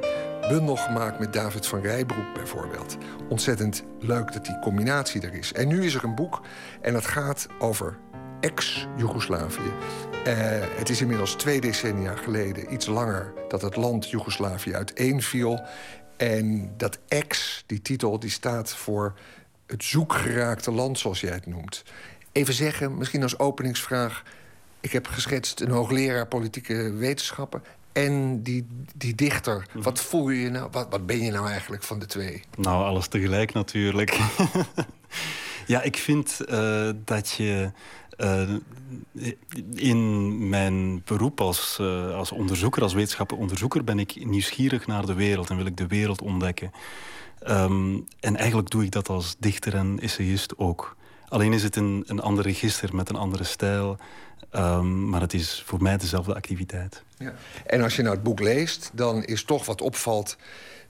Bundel gemaakt met David van Rijbroek bijvoorbeeld. Ontzettend leuk dat die combinatie er is. En nu is er een boek en dat gaat over ex-Joegoslavië. Uh, het is inmiddels twee decennia geleden, iets langer, dat het land Joegoslavië uiteenviel. En dat ex, die titel, die staat voor het zoekgeraakte land, zoals jij het noemt. Even zeggen, misschien als openingsvraag... ik heb geschetst een hoogleraar politieke wetenschappen en die, die dichter. Mhm. Wat voel je nou? Wat, wat ben je nou eigenlijk van de twee? Nou, alles tegelijk natuurlijk. [laughs] ja, ik vind uh, dat je uh, in mijn beroep als, uh, als onderzoeker, als wetenschapperonderzoeker, ben ik nieuwsgierig naar de wereld en wil ik de wereld ontdekken. Um, en eigenlijk doe ik dat als dichter en essayist ook. Alleen is het een, een ander register met een andere stijl. Um, maar het is voor mij dezelfde activiteit. Ja. En als je nou het boek leest, dan is toch wat opvalt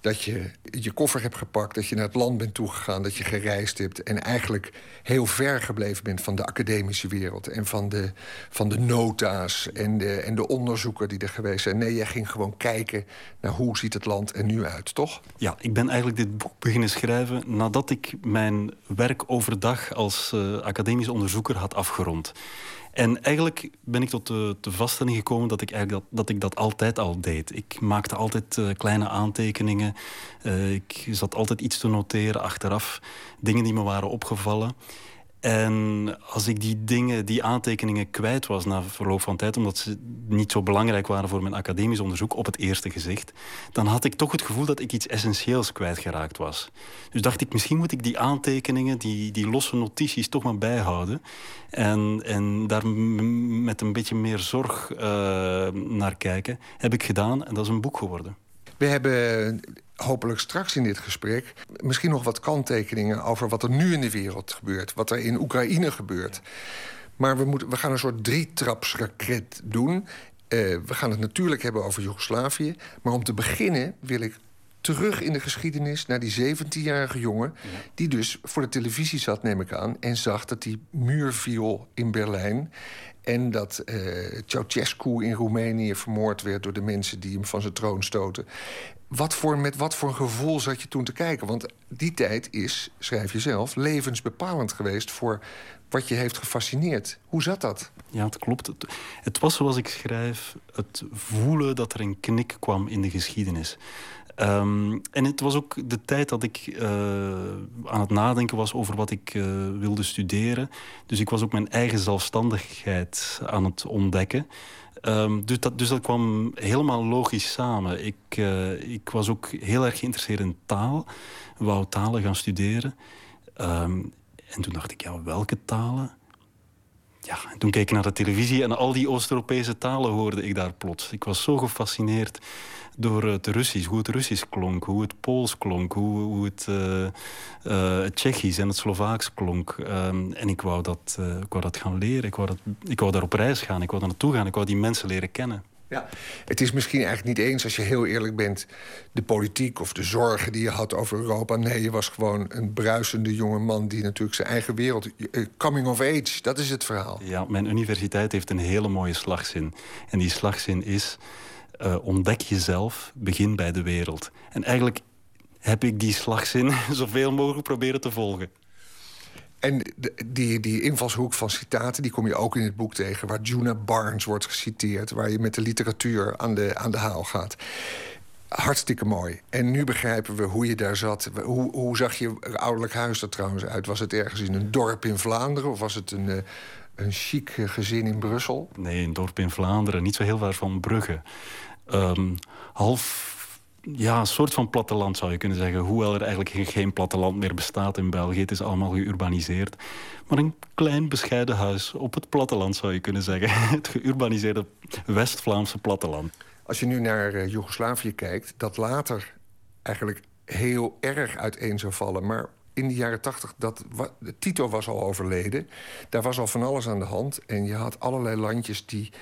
dat je je koffer hebt gepakt, dat je naar het land bent toegegaan, dat je gereisd hebt en eigenlijk heel ver gebleven bent van de academische wereld en van de, van de nota's en de, en de onderzoeker die er geweest zijn. Nee, jij ging gewoon kijken naar hoe ziet het land er nu uit, toch? Ja, ik ben eigenlijk dit boek beginnen schrijven nadat ik mijn werk overdag als uh, academisch onderzoeker had afgerond. En eigenlijk ben ik tot de, vaststelling gekomen dat ik, eigenlijk dat, dat ik dat altijd al deed. Ik maakte altijd uh, kleine aantekeningen. Uh, ik zat altijd iets te noteren achteraf. Dingen die me waren opgevallen. En als ik die dingen, die aantekeningen kwijt was na verloop van tijd, omdat ze niet zo belangrijk waren voor mijn academisch onderzoek op het eerste gezicht, dan had ik toch het gevoel dat ik iets essentieels kwijtgeraakt was. Dus dacht ik, misschien moet ik die aantekeningen, die, die losse notities toch maar bijhouden. En, en daar met een beetje meer zorg uh, naar kijken. Heb ik gedaan en dat is een boek geworden. We hebben hopelijk straks in dit gesprek misschien nog wat kanttekeningen over wat er nu in de wereld gebeurt, wat er in Oekraïne gebeurt. Maar we, moeten, we gaan een soort drietrapsraket doen. Uh, we gaan het natuurlijk hebben over Joegoslavië. Maar om te beginnen wil ik terug in de geschiedenis naar die 17-jarige jongen... die dus voor de televisie zat, neem ik aan... en zag dat die muur viel in Berlijn... en dat uh, Ceausescu in Roemenië vermoord werd... door de mensen die hem van zijn troon stoten. Wat voor, met wat voor gevoel zat je toen te kijken? Want die tijd is, schrijf je zelf, levensbepalend geweest... voor wat je heeft gefascineerd. Hoe zat dat? Ja, het klopt. Het was zoals ik schrijf, het voelen dat er een knik kwam in de geschiedenis. Um, en het was ook de tijd dat ik uh, aan het nadenken was over wat ik uh, wilde studeren. Dus ik was ook mijn eigen zelfstandigheid aan het ontdekken. Um, dus, dat, dus dat kwam helemaal logisch samen. Ik, uh, ik was ook heel erg geïnteresseerd in taal. Wou talen gaan studeren. Um, en toen dacht ik, ja, welke talen? Ja, en toen keek ik naar de televisie en al die Oost-Europese talen hoorde ik daar plots. Ik was zo gefascineerd door het Russisch, hoe het Russisch klonk, hoe het Pools klonk, hoe, hoe het, uh, het Tsjechisch en het Slovaaks klonk. Um, en ik wou, dat, uh, ik wou dat gaan leren, ik wou, dat, ik wou daar op reis gaan, ik wou daar naartoe gaan, ik wou die mensen leren kennen. Ja, het is misschien eigenlijk niet eens, als je heel eerlijk bent... de politiek of de zorgen die je had over Europa. Nee, je was gewoon een bruisende jonge man... die natuurlijk zijn eigen wereld... Coming of age, dat is het verhaal. Ja, mijn universiteit heeft een hele mooie slagzin. En die slagzin is... Uh, ontdek jezelf, begin bij de wereld. En eigenlijk heb ik die slagzin [laughs] zoveel mogelijk proberen te volgen. En die, die invalshoek van citaten, die kom je ook in het boek tegen... waar Juna Barnes wordt geciteerd... waar je met de literatuur aan de, aan de haal gaat. Hartstikke mooi. En nu begrijpen we hoe je daar zat. Hoe, hoe zag je ouderlijk huis er trouwens uit? Was het ergens in een dorp in Vlaanderen... of was het een, uh, een chic gezin in Brussel? Nee, een dorp in Vlaanderen. Niet zo heel ver van Brugge. Um, half ja, een soort van platteland zou je kunnen zeggen. Hoewel er eigenlijk geen platteland meer bestaat in België. Het is allemaal geurbaniseerd. Maar een klein bescheiden huis op het platteland zou je kunnen zeggen. [laughs] Het geurbaniseerde West-Vlaamse platteland. Als je nu naar uh, Joegoslavië kijkt, dat later eigenlijk heel erg uiteen zou vallen. Maar in de jaren tachtig, Tito was al overleden. Daar was al van alles aan de hand. En je had allerlei landjes die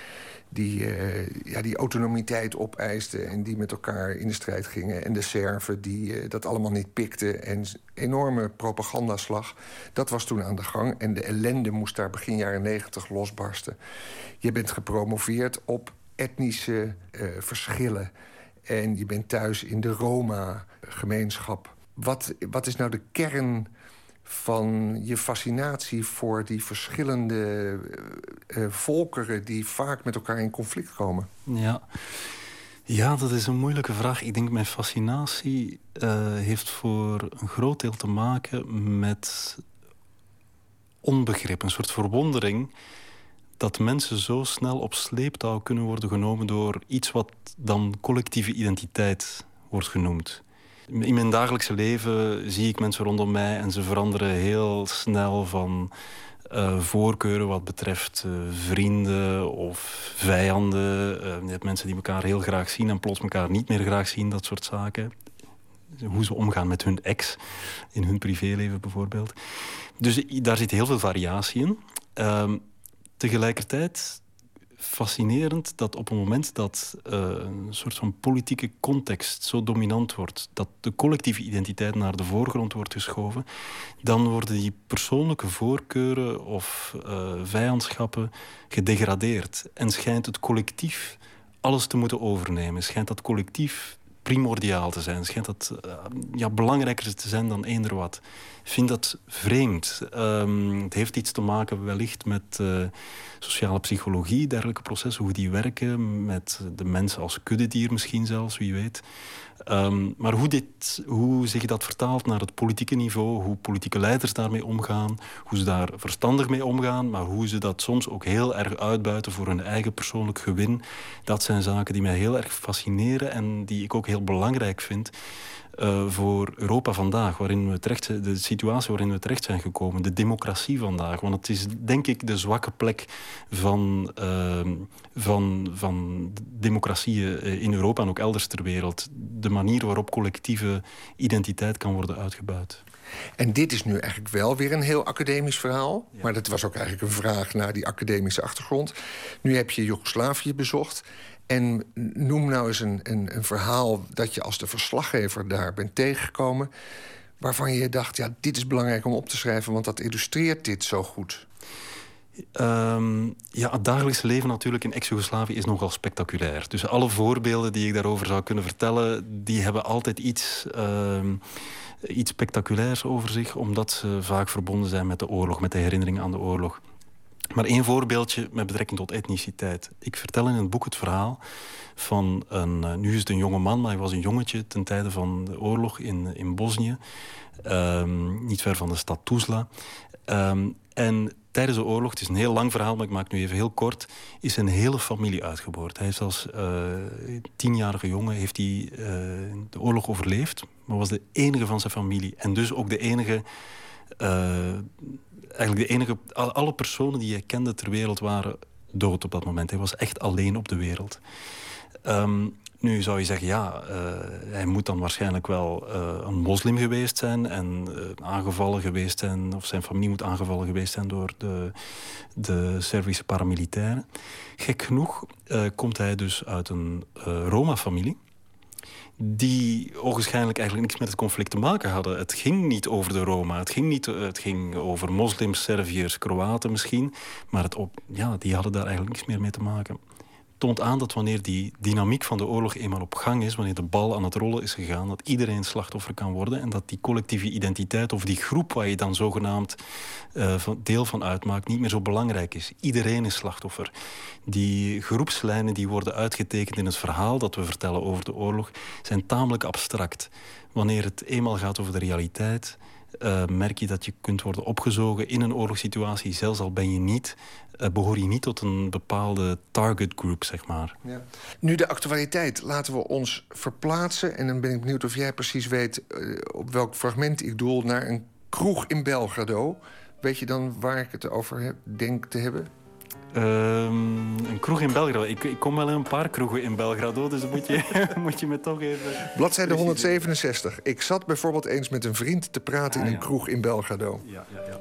die, uh, ja, die autonomiteit opeisten en die met elkaar in de strijd gingen. En de Serven die uh, dat allemaal niet pikten. En enorme propagandaslag. Dat was toen aan de gang. En de ellende moest daar begin jaren negentig losbarsten. Je bent gepromoveerd op etnische uh, verschillen. En je bent thuis in de Roma-gemeenschap. Wat, wat is nou de kern van je fascinatie voor die verschillende uh, volkeren... die vaak met elkaar in conflict komen? Ja. ja, dat is een moeilijke vraag. Ik denk mijn fascinatie uh, heeft voor een groot deel te maken met onbegrip. Een soort verwondering dat mensen zo snel op sleeptouw kunnen worden genomen door iets wat dan collectieve identiteit wordt genoemd. In mijn dagelijkse leven zie ik mensen rondom mij en ze veranderen heel snel van uh, voorkeuren wat betreft uh, vrienden of vijanden. Uh, je hebt mensen die elkaar heel graag zien en plots elkaar niet meer graag zien, dat soort zaken. Hoe ze omgaan met hun ex in hun privéleven bijvoorbeeld. Dus daar zit heel veel variatie in. Ehm, tegelijkertijd fascinerend dat op het moment dat uh, een soort van politieke context zo dominant wordt, dat de collectieve identiteit naar de voorgrond wordt geschoven, dan worden die persoonlijke voorkeuren of uh, vijandschappen gedegradeerd. En schijnt het collectief alles te moeten overnemen. Schijnt dat collectief primordiaal te zijn. Schijnt dat uh, ja, belangrijker te zijn dan eender wat. Ik vind dat vreemd. Um, het heeft iets te maken wellicht met uh, sociale psychologie, dergelijke processen, hoe die werken, met de mensen als kuddedier misschien zelfs, wie weet. Um, maar hoe, dit, hoe zich dat vertaalt naar het politieke niveau, hoe politieke leiders daarmee omgaan, hoe ze daar verstandig mee omgaan, maar hoe ze dat soms ook heel erg uitbuiten voor hun eigen persoonlijk gewin, dat zijn zaken die mij heel erg fascineren en die ik ook heel belangrijk vind. Uh, voor Europa vandaag, waarin we terecht, de situatie waarin we terecht zijn gekomen, de democratie vandaag. Want het is denk ik de zwakke plek van, uh, van, van democratieën eh, in Europa en ook elders ter wereld. De manier waarop collectieve identiteit kan worden uitgebuit. En dit is nu eigenlijk wel weer een heel academisch verhaal. Ja. Maar dat was ook eigenlijk een vraag naar die academische achtergrond. Nu heb je Joegoslavië bezocht. En noem nou eens een, een, een, verhaal dat je als de verslaggever daar bent tegengekomen... waarvan je dacht, ja, dit is belangrijk om op te schrijven... want dat illustreert dit zo goed. Um, ja, het dagelijkse leven natuurlijk in ex-Jugoslavië is nogal spectaculair. Dus alle voorbeelden die ik daarover zou kunnen vertellen... die hebben altijd iets, um, iets spectaculairs over zich... omdat ze vaak verbonden zijn met de oorlog, met de herinnering aan de oorlog. Maar één voorbeeldje met betrekking tot etniciteit. Ik vertel in het boek het verhaal van een... Uh, nu is het een jonge man, maar hij was een jongetje... ten tijde van de oorlog in, in Bosnië. Um, niet ver van de stad Tuzla. Um, en tijdens de oorlog, het is een heel lang verhaal... maar ik maak het nu even heel kort... is een hele familie uitgeboord. Hij heeft als uh, tienjarige jongen heeft hij, uh, de oorlog overleefd... maar was de enige van zijn familie. En dus ook de enige eigenlijk de enige... Alle personen die hij kende ter wereld waren dood op dat moment. Hij was echt alleen op de wereld. Um, nu zou je zeggen, ja, uh, hij moet dan waarschijnlijk wel uh, een moslim geweest zijn... en uh, aangevallen geweest zijn, of zijn familie moet aangevallen geweest zijn... door de, de Servische paramilitairen. Gek genoeg komt hij dus uit een Roma-familie die ogenschijnlijk eigenlijk niks met het conflict te maken hadden. Het ging niet over de Roma, het ging, niet, het ging over moslims, Serviërs, Kroaten misschien. Maar het op, ja, die hadden daar eigenlijk niks meer mee te maken toont aan dat wanneer die dynamiek van de oorlog eenmaal op gang is, wanneer de bal aan het rollen is gegaan, dat iedereen slachtoffer kan worden en dat die collectieve identiteit of die groep waar je dan zogenaamd uh, deel van uitmaakt niet meer zo belangrijk is. Iedereen is slachtoffer. Die groepslijnen die worden uitgetekend in het verhaal dat we vertellen over de oorlog zijn tamelijk abstract. Wanneer het eenmaal gaat over de realiteit, uh, merk je dat je kunt worden opgezogen in een oorlogssituatie, zelfs al ben je niet uh, behoor je niet tot een bepaalde target group, zeg maar. Ja. Nu de actualiteit. Laten we ons verplaatsen. En dan ben ik benieuwd of jij precies weet uh, op welk fragment ik doel naar een kroeg in Belgrado. Weet je dan waar ik het over heb, denk te hebben? Um, een kroeg in Belgrado. Ik, ik, kom wel in een paar kroegen in Belgrado, dus dan moet je, [laughs] moet je me toch even... Bladzijde 167. Ik zat bijvoorbeeld eens met een vriend te praten ah, in een ja. kroeg in Belgrado. Ja, ja, ja.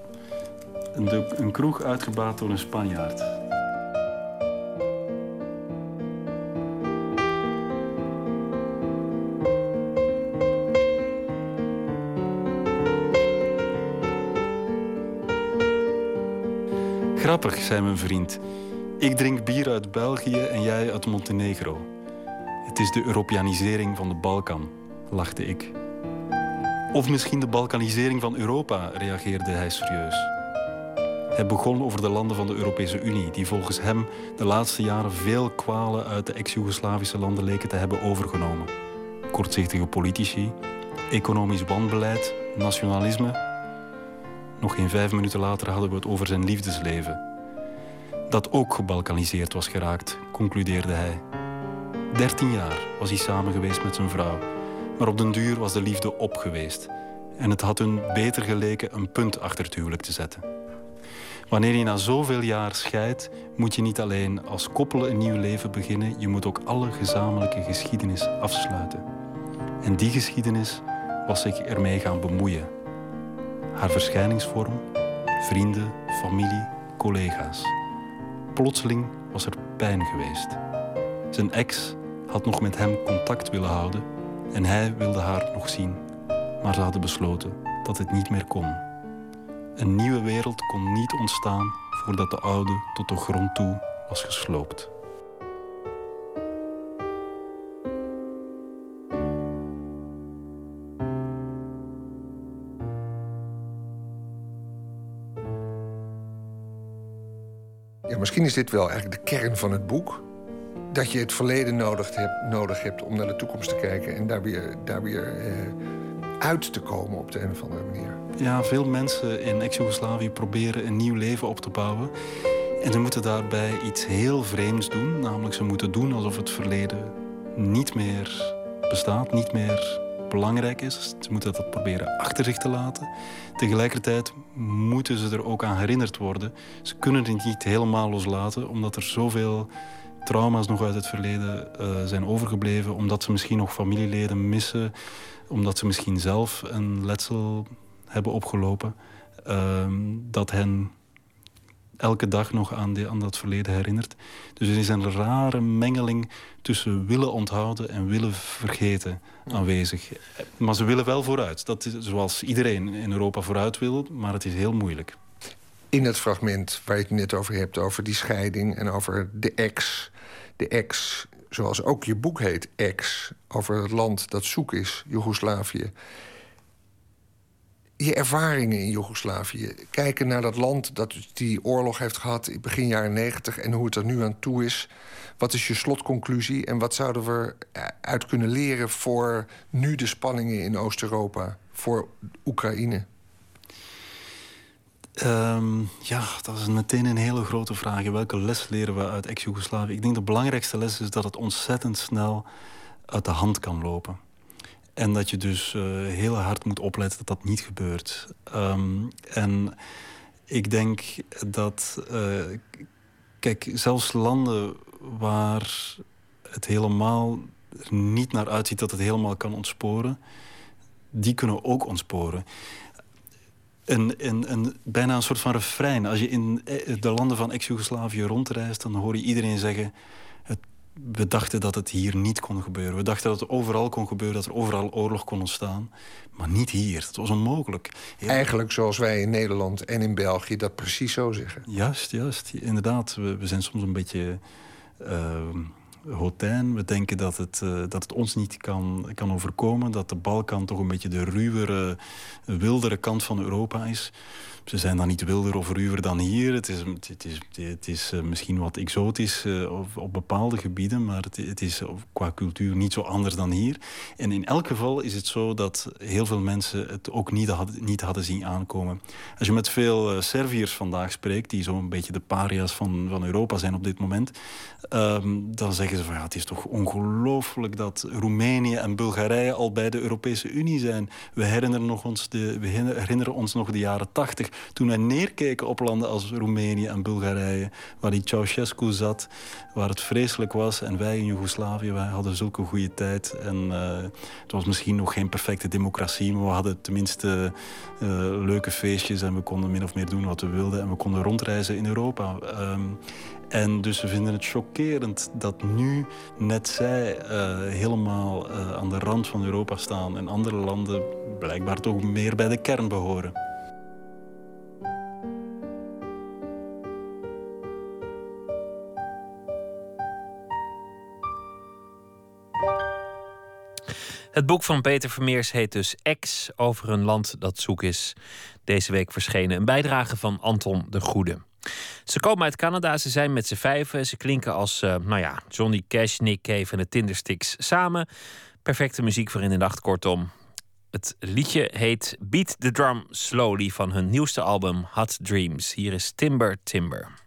Een, een kroeg uitgebaat door een Spanjaard. Grappig, zei mijn vriend. Ik drink bier uit België en jij uit Montenegro. Het is de Europeanisering van de Balkan, lachte ik. Of misschien de Balkanisering van Europa, reageerde hij serieus. Hij begon over de landen van de Europese Unie, die volgens hem de laatste jaren veel kwalen uit de ex-Jugoslavische landen leken te hebben overgenomen. Kortzichtige politici, economisch wanbeleid, nationalisme. Nog geen vijf minuten later hadden we het over zijn liefdesleven. dat ook gebalkaniseerd was geraakt, concludeerde hij. Dertien jaar was hij samen geweest met zijn vrouw, maar op den duur was de liefde op geweest. En het had hun beter geleken een punt achter het huwelijk te zetten. Wanneer je na zoveel jaar scheidt, moet je niet alleen als koppel een nieuw leven beginnen, je moet ook alle gezamenlijke geschiedenis afsluiten. En die geschiedenis was zich ermee gaan bemoeien. Haar verschijningsvorm, vrienden, familie, collega's. Plotseling was er pijn geweest. Zijn ex had nog met hem contact willen houden en hij wilde haar nog zien. Maar ze hadden besloten dat het niet meer kon. Een nieuwe wereld kon niet ontstaan voordat de oude tot de grond toe was gesloopt. Misschien is dit wel eigenlijk de kern van het boek. Dat je het verleden nodig hebt, nodig hebt om naar de toekomst te kijken en daar weer, daar weer eh, uit te komen op de een of andere manier. Ja, veel mensen in ex-Jugoslavië proberen een nieuw leven op te bouwen. En ze moeten daarbij iets heel vreemds doen. Namelijk, ze moeten doen alsof het verleden niet meer bestaat, niet meer belangrijk is. Ze moeten dat proberen achter zich te laten. Tegelijkertijd moeten ze er ook aan herinnerd worden. Ze kunnen het niet helemaal loslaten, omdat er zoveel trauma's nog uit het verleden uh, zijn overgebleven. Omdat ze misschien nog familieleden missen. Omdat ze misschien zelf een letsel hebben opgelopen. Uh, dat hen elke dag nog aan, die, aan dat verleden herinnert. Dus er is een rare mengeling tussen willen onthouden en willen vergeten aanwezig. Maar ze willen wel vooruit. Dat is zoals iedereen in Europa vooruit wil, maar het is heel moeilijk. In het fragment waar je het net over hebt, over die scheiding en over de ex. De ex, zoals ook je boek heet, ex, over het land dat zoek is, Joegoslavië je ervaringen in Joegoslavië. Kijken naar dat land dat die oorlog heeft gehad in begin jaren negentig... en hoe het er nu aan toe is. Wat is je slotconclusie en wat zouden we uit kunnen leren... voor nu de spanningen in Oost-Europa, voor Oekraïne? Um, ja, dat is meteen een hele grote vraag. Welke les leren we uit ex-Jugoslavië? Ik denk de belangrijkste les is dat het ontzettend snel uit de hand kan lopen. En dat je dus uh, heel hard moet opletten dat dat niet gebeurt. Um, en ik denk dat... Uh, kijk, zelfs landen waar het helemaal er niet naar uitziet dat het helemaal kan ontsporen... die kunnen ook ontsporen. Een, een, een, bijna een soort van refrein. Als je in eh, de landen van ex-Jugoslavië rondreist... dan hoor je iedereen zeggen we dachten dat het hier niet kon gebeuren. We dachten dat het overal kon gebeuren, dat er overal oorlog kon ontstaan. Maar niet hier. Het was onmogelijk. Eigenlijk zoals wij in Nederland en in België dat precies zo zeggen. Juist, juist. Inderdaad, we, we zijn soms een beetje... Uh, hotijn. We denken dat het, uh, dat het ons niet kan, kan overkomen. Dat de Balkan toch een beetje de ruwere, wildere kant van Europa is. Ze zijn dan niet wilder of ruwer dan hier. Het is, het is, het is uh, misschien wat exotisch uh, op, op, bepaalde gebieden, maar het, het, is qua cultuur niet zo anders dan hier. En in elk geval is het zo dat heel veel mensen het ook niet, niet hadden zien aankomen. Als je met veel Serviërs vandaag spreekt, die zo'n beetje de paria's van, van Europa zijn op dit moment, um, dan zeggen van ja, het is toch ongelooflijk dat Roemenië en Bulgarije al bij de Europese Unie zijn. We herinneren, nog ons de, herinneren ons nog de jaren tachtig toen wij neerkeken op landen als Roemenië en Bulgarije, waar die Ceausescu zat, waar het vreselijk was. En wij in Joegoslavië, wij hadden zulke goede tijd. En uh, het was misschien nog geen perfecte democratie, maar we hadden tenminste uh, leuke feestjes en we konden min of meer doen wat we wilden. En we konden rondreizen in Europa. Um, en dus we vinden het chockerend dat nu net zij uh, helemaal uh, aan de rand van Europa staan en andere landen blijkbaar toch meer bij de kern behoren. Het boek van Peter Vermeers heet dus Ex over een land dat zoek is. Deze week verschenen een bijdrage van Anton de Goede. Ze komen uit Canada, ze zijn met z'n vijven. Ze klinken als eh, nou ja, Johnny Cash, Nick Cave en de Tindersticks samen. Perfecte muziek voor in de nacht, kortom. Het liedje heet Beat the Drum Slowly van hun nieuwste album Hot Dreams. Hier is Timber Timber.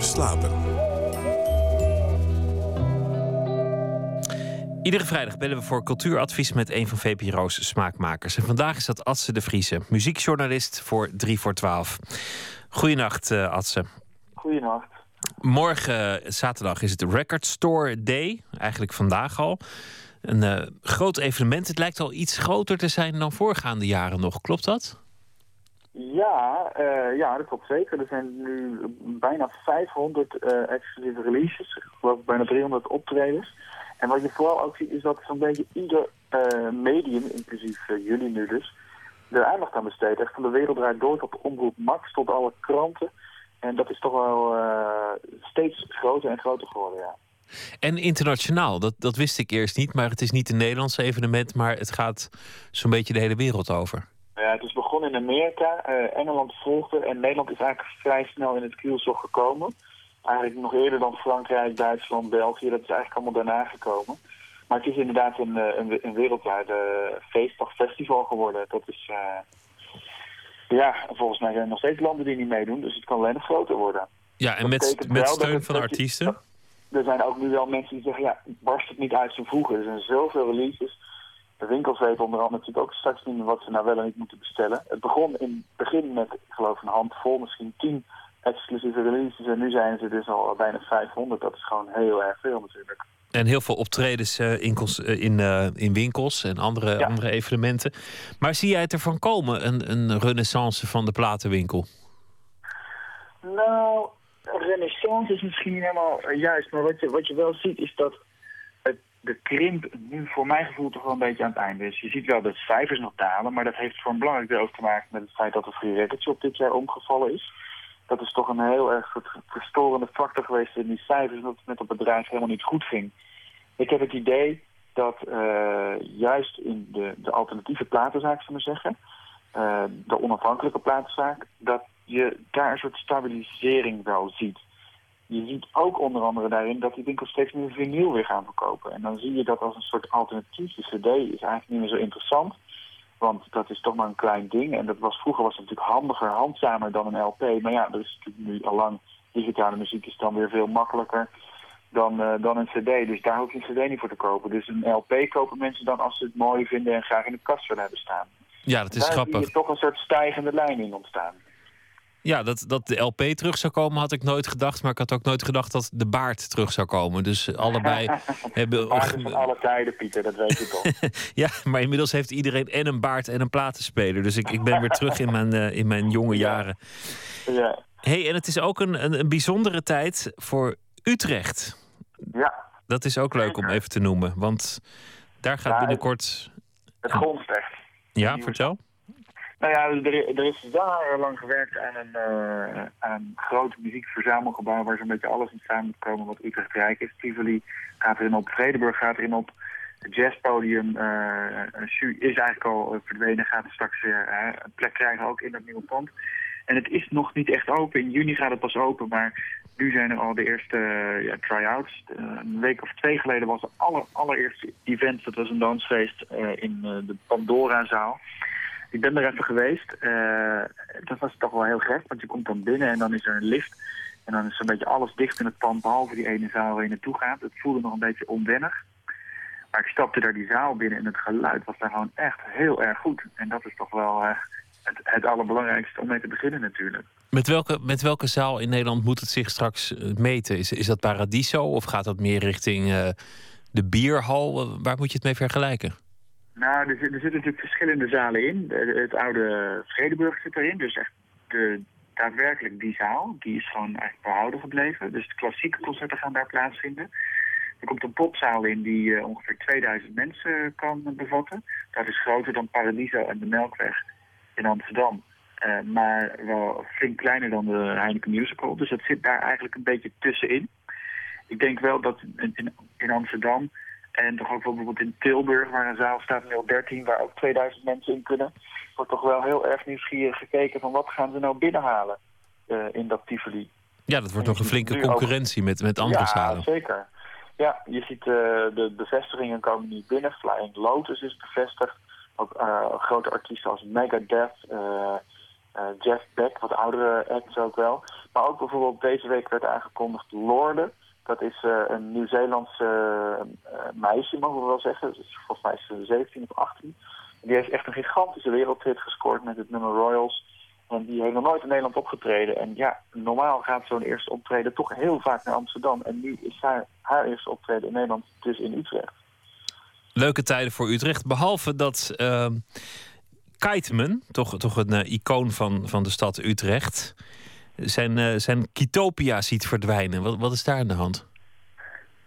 Meer slapen. Iedere vrijdag bellen we voor cultuuradvies met een van VPRO's smaakmakers. En vandaag is dat Adse de Vriese, muziekjournalist voor 3 voor 12. Goedenacht, uh, Adse. Goedenacht. Morgen, eh, zaterdag, is het Record Store Day. Eigenlijk vandaag al. Een uh, groot evenement. Het lijkt al iets groter te zijn dan voorgaande jaren nog. Klopt dat? Ja, uh, ja, dat klopt zeker. Er zijn nu bijna 500 uh, exclusieve releases. Geloof bijna 300 optredens. En wat je vooral ook ziet is dat zo'n beetje ieder uh, medium, inclusief jullie nu dus, er aandacht aan besteedt. Echt van de wereld draait door tot Omroep Max, tot alle kranten. En dat is toch wel steeds groter en groter geworden, ja. En internationaal, dat, dat wist ik eerst niet. Maar het is niet een Nederlands evenement, maar het gaat zo'n beetje de hele wereld over. Ja, het is begonnen in Amerika. Uh, Engeland volgde en Nederland is eigenlijk vrij snel in het kielzog gekomen. Eigenlijk nog eerder dan Frankrijk, Duitsland, België. Dat is eigenlijk allemaal daarna gekomen. Maar het is inderdaad een, een, een wereldwijd feestdag, festival geworden. Dat is... Uh, ja, volgens mij zijn er nog steeds landen die niet meedoen. Dus het kan alleen nog groter worden. Ja, en met, met steun van artiesten? Er zijn ook nu wel mensen die zeggen, ja, barst het niet uit zijn vroeger. Er zijn zoveel releases. De winkels weten onder andere natuurlijk ook straks niet meer wat ze nou wel en niet moeten bestellen. Het begon in het begin met, ik geloof, een handvol, misschien tien exclusieve releases. En nu zijn ze dus al bijna 500. Dat is gewoon heel erg veel natuurlijk. En heel veel optredens uh, in, in, uh, in, winkels en andere, ja. andere evenementen. Maar zie jij het ervan komen, een, een renaissance van de platenwinkel? Nou, renaissance is misschien niet helemaal juist. Maar wat je, wat je wel ziet is dat de krimp nu voor mijn gevoel toch wel een beetje aan het einde is. Je ziet wel dat cijfers nog dalen, maar dat heeft voor een belangrijk deel ook te maken met het feit dat de free records op dit jaar omgevallen is. Dat is toch een heel erg verstorende factor geweest in die cijfers, dat het met het bedrijf helemaal niet goed ging. Ik heb het idee dat uh, juist in de, de alternatieve platenzaak, zullen we zeggen, uh, de onafhankelijke platenzaak, dat je daar een soort stabilisering wel ziet je ziet ook onder andere daarin dat die winkels steeds meer vinyl weer gaan verkopen. En dan zie je dat als een soort alternatief. De cd is eigenlijk niet meer zo interessant. Want dat is toch maar een klein ding. En dat was, vroeger was het natuurlijk handiger, handzamer dan een LP. Maar ja, er is natuurlijk nu al lang digitale muziek is dan weer veel makkelijker dan, uh, dan een cd. Dus daar hoef je een cd niet voor te kopen. Dus een LP kopen mensen dan als ze het mooi vinden en graag in de kast willen hebben staan. Ja, dat is daar grappig. zie je toch een soort stijgende lijn in ontstaan. Ja, dat, dat de LP terug zou komen had ik nooit gedacht. Maar ik had ook nooit gedacht dat de baard terug zou komen. Dus allebei [laughs] hebben... Baard van alle tijden, Pieter, dat weet je toch. [laughs] ja, maar inmiddels heeft iedereen en een baard en een platenspeler. Dus ik, ik ben weer terug in mijn, uh, in mijn jonge ja. jaren. Ja. hey, en het is ook een, een, een, bijzondere tijd voor Utrecht. Ja. Dat is ook leuk om even te noemen. Want daar gaat ja, binnenkort... Het grondst echt. Ja, vertel. Nou ja, er, er is jarenlang gewerkt aan een, uh, aan groot muziekverzamelgebouw waar zo'n beetje alles in samen moet komen wat Utrecht Rijk is. Tivoli gaat erin op, Vredeburg gaat erin op. Het jazzpodium eh, eh, is eigenlijk al verdwenen. Gaat straks weer een plek krijgen ook in dat nieuwe pand. En het is nog niet echt open. In juni gaat het pas open, maar nu zijn er al de eerste ja, try-outs. Een week of twee geleden was het aller, allereerste event. Dat was een dansfeest in de Pandora-zaal. Ik ben er even geweest. Eh, dat was toch wel heel gek, want je komt dan binnen en dan is er een lift. En dan is zo'n beetje alles dicht in het pand, behalve die ene zaal waar je naartoe gaat. Het voelde nog een beetje onwennig. Maar ik stapte daar die zaal binnen en het geluid was daar gewoon echt heel erg goed. En dat is toch wel eh, het, het allerbelangrijkste om mee te beginnen natuurlijk. Met welke, met welke zaal in Nederland moet het zich straks eh, meten? Is, is dat Paradiso of gaat dat meer richting de bierhal? Waar moet je het mee vergelijken? Nou, er, zit- zitten natuurlijk verschillende zalen in. Het oude Vredeburg zit erin, dus echt de, daadwerkelijk die zaal. Die is gewoon eigenlijk behouden gebleven. Dus de klassieke concerten gaan daar plaatsvinden. Er komt een popzaal in die eh, ongeveer 2000 mensen kan bevatten. Dat is groter dan Paradiso en de Melkweg in Amsterdam. Eh, maar wel flink kleiner dan de Heineken Musical. Dus dat zit daar eigenlijk een beetje tussenin. Ik denk wel dat in, in Amsterdam en toch ook wel bijvoorbeeld in Tilburg, waar een zaal staat, in 13, waar ook 2000 mensen in kunnen, wordt toch wel heel erg nieuwsgierig gekeken van wat gaan ze nou binnenhalen eh, in dat Tivoli. Ja, dat wordt nog een flinke ook- concurrentie met, met andere ja, zalen. zeker. Ja, je ziet eh, de bevestigingen komen nu binnen. Flying Lotus is bevestigd. Ook eh, grote artiesten als Megadeth, Jeff Beck, wat oudere acts ook wel. Maar ook bijvoorbeeld deze week werd aangekondigd Lorde. Dat is eh, een Nieuw-Zeelandse eh, meisje, mogen we wel zeggen. Volgens mij is ze 17 of 18. Die heeft echt een gigantische wereldhit gescoord met het nummer Royals. En die heeft nog nooit in Nederland opgetreden. En ja, normaal gaat zo'n eerste optreden toch heel vaak naar Amsterdam. En nu is haar, haar eerste optreden in Nederland dus in Utrecht. Leuke tijden voor Utrecht. Behalve dat ehm Kiteman, toch, toch een eh, icoon van, van de stad Utrecht, zijn, eh, zijn Kitopia ziet verdwijnen. Wat, wat is daar aan de hand?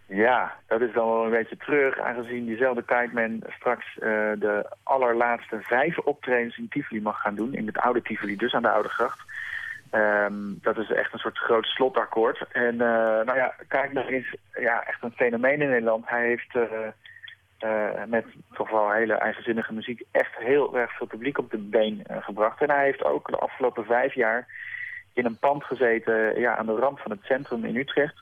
Ja, dat is dan wel een beetje terug, aangezien diezelfde Kiteman straks eh, de allerlaatste vijf optredens in Tivoli mag gaan doen. In het oude Tivoli, dus aan de Oude Gracht. Ehm, dat is echt een soort groot slotakkoord. En eh, nou ja, Kiteman is ja, echt een fenomeen in Nederland. Hij heeft met toch wel hele eigenzinnige muziek echt heel erg veel publiek op de been gebracht. En hij heeft ook de afgelopen vijf jaar in een pand gezeten ja, aan de rand van het centrum in Utrecht.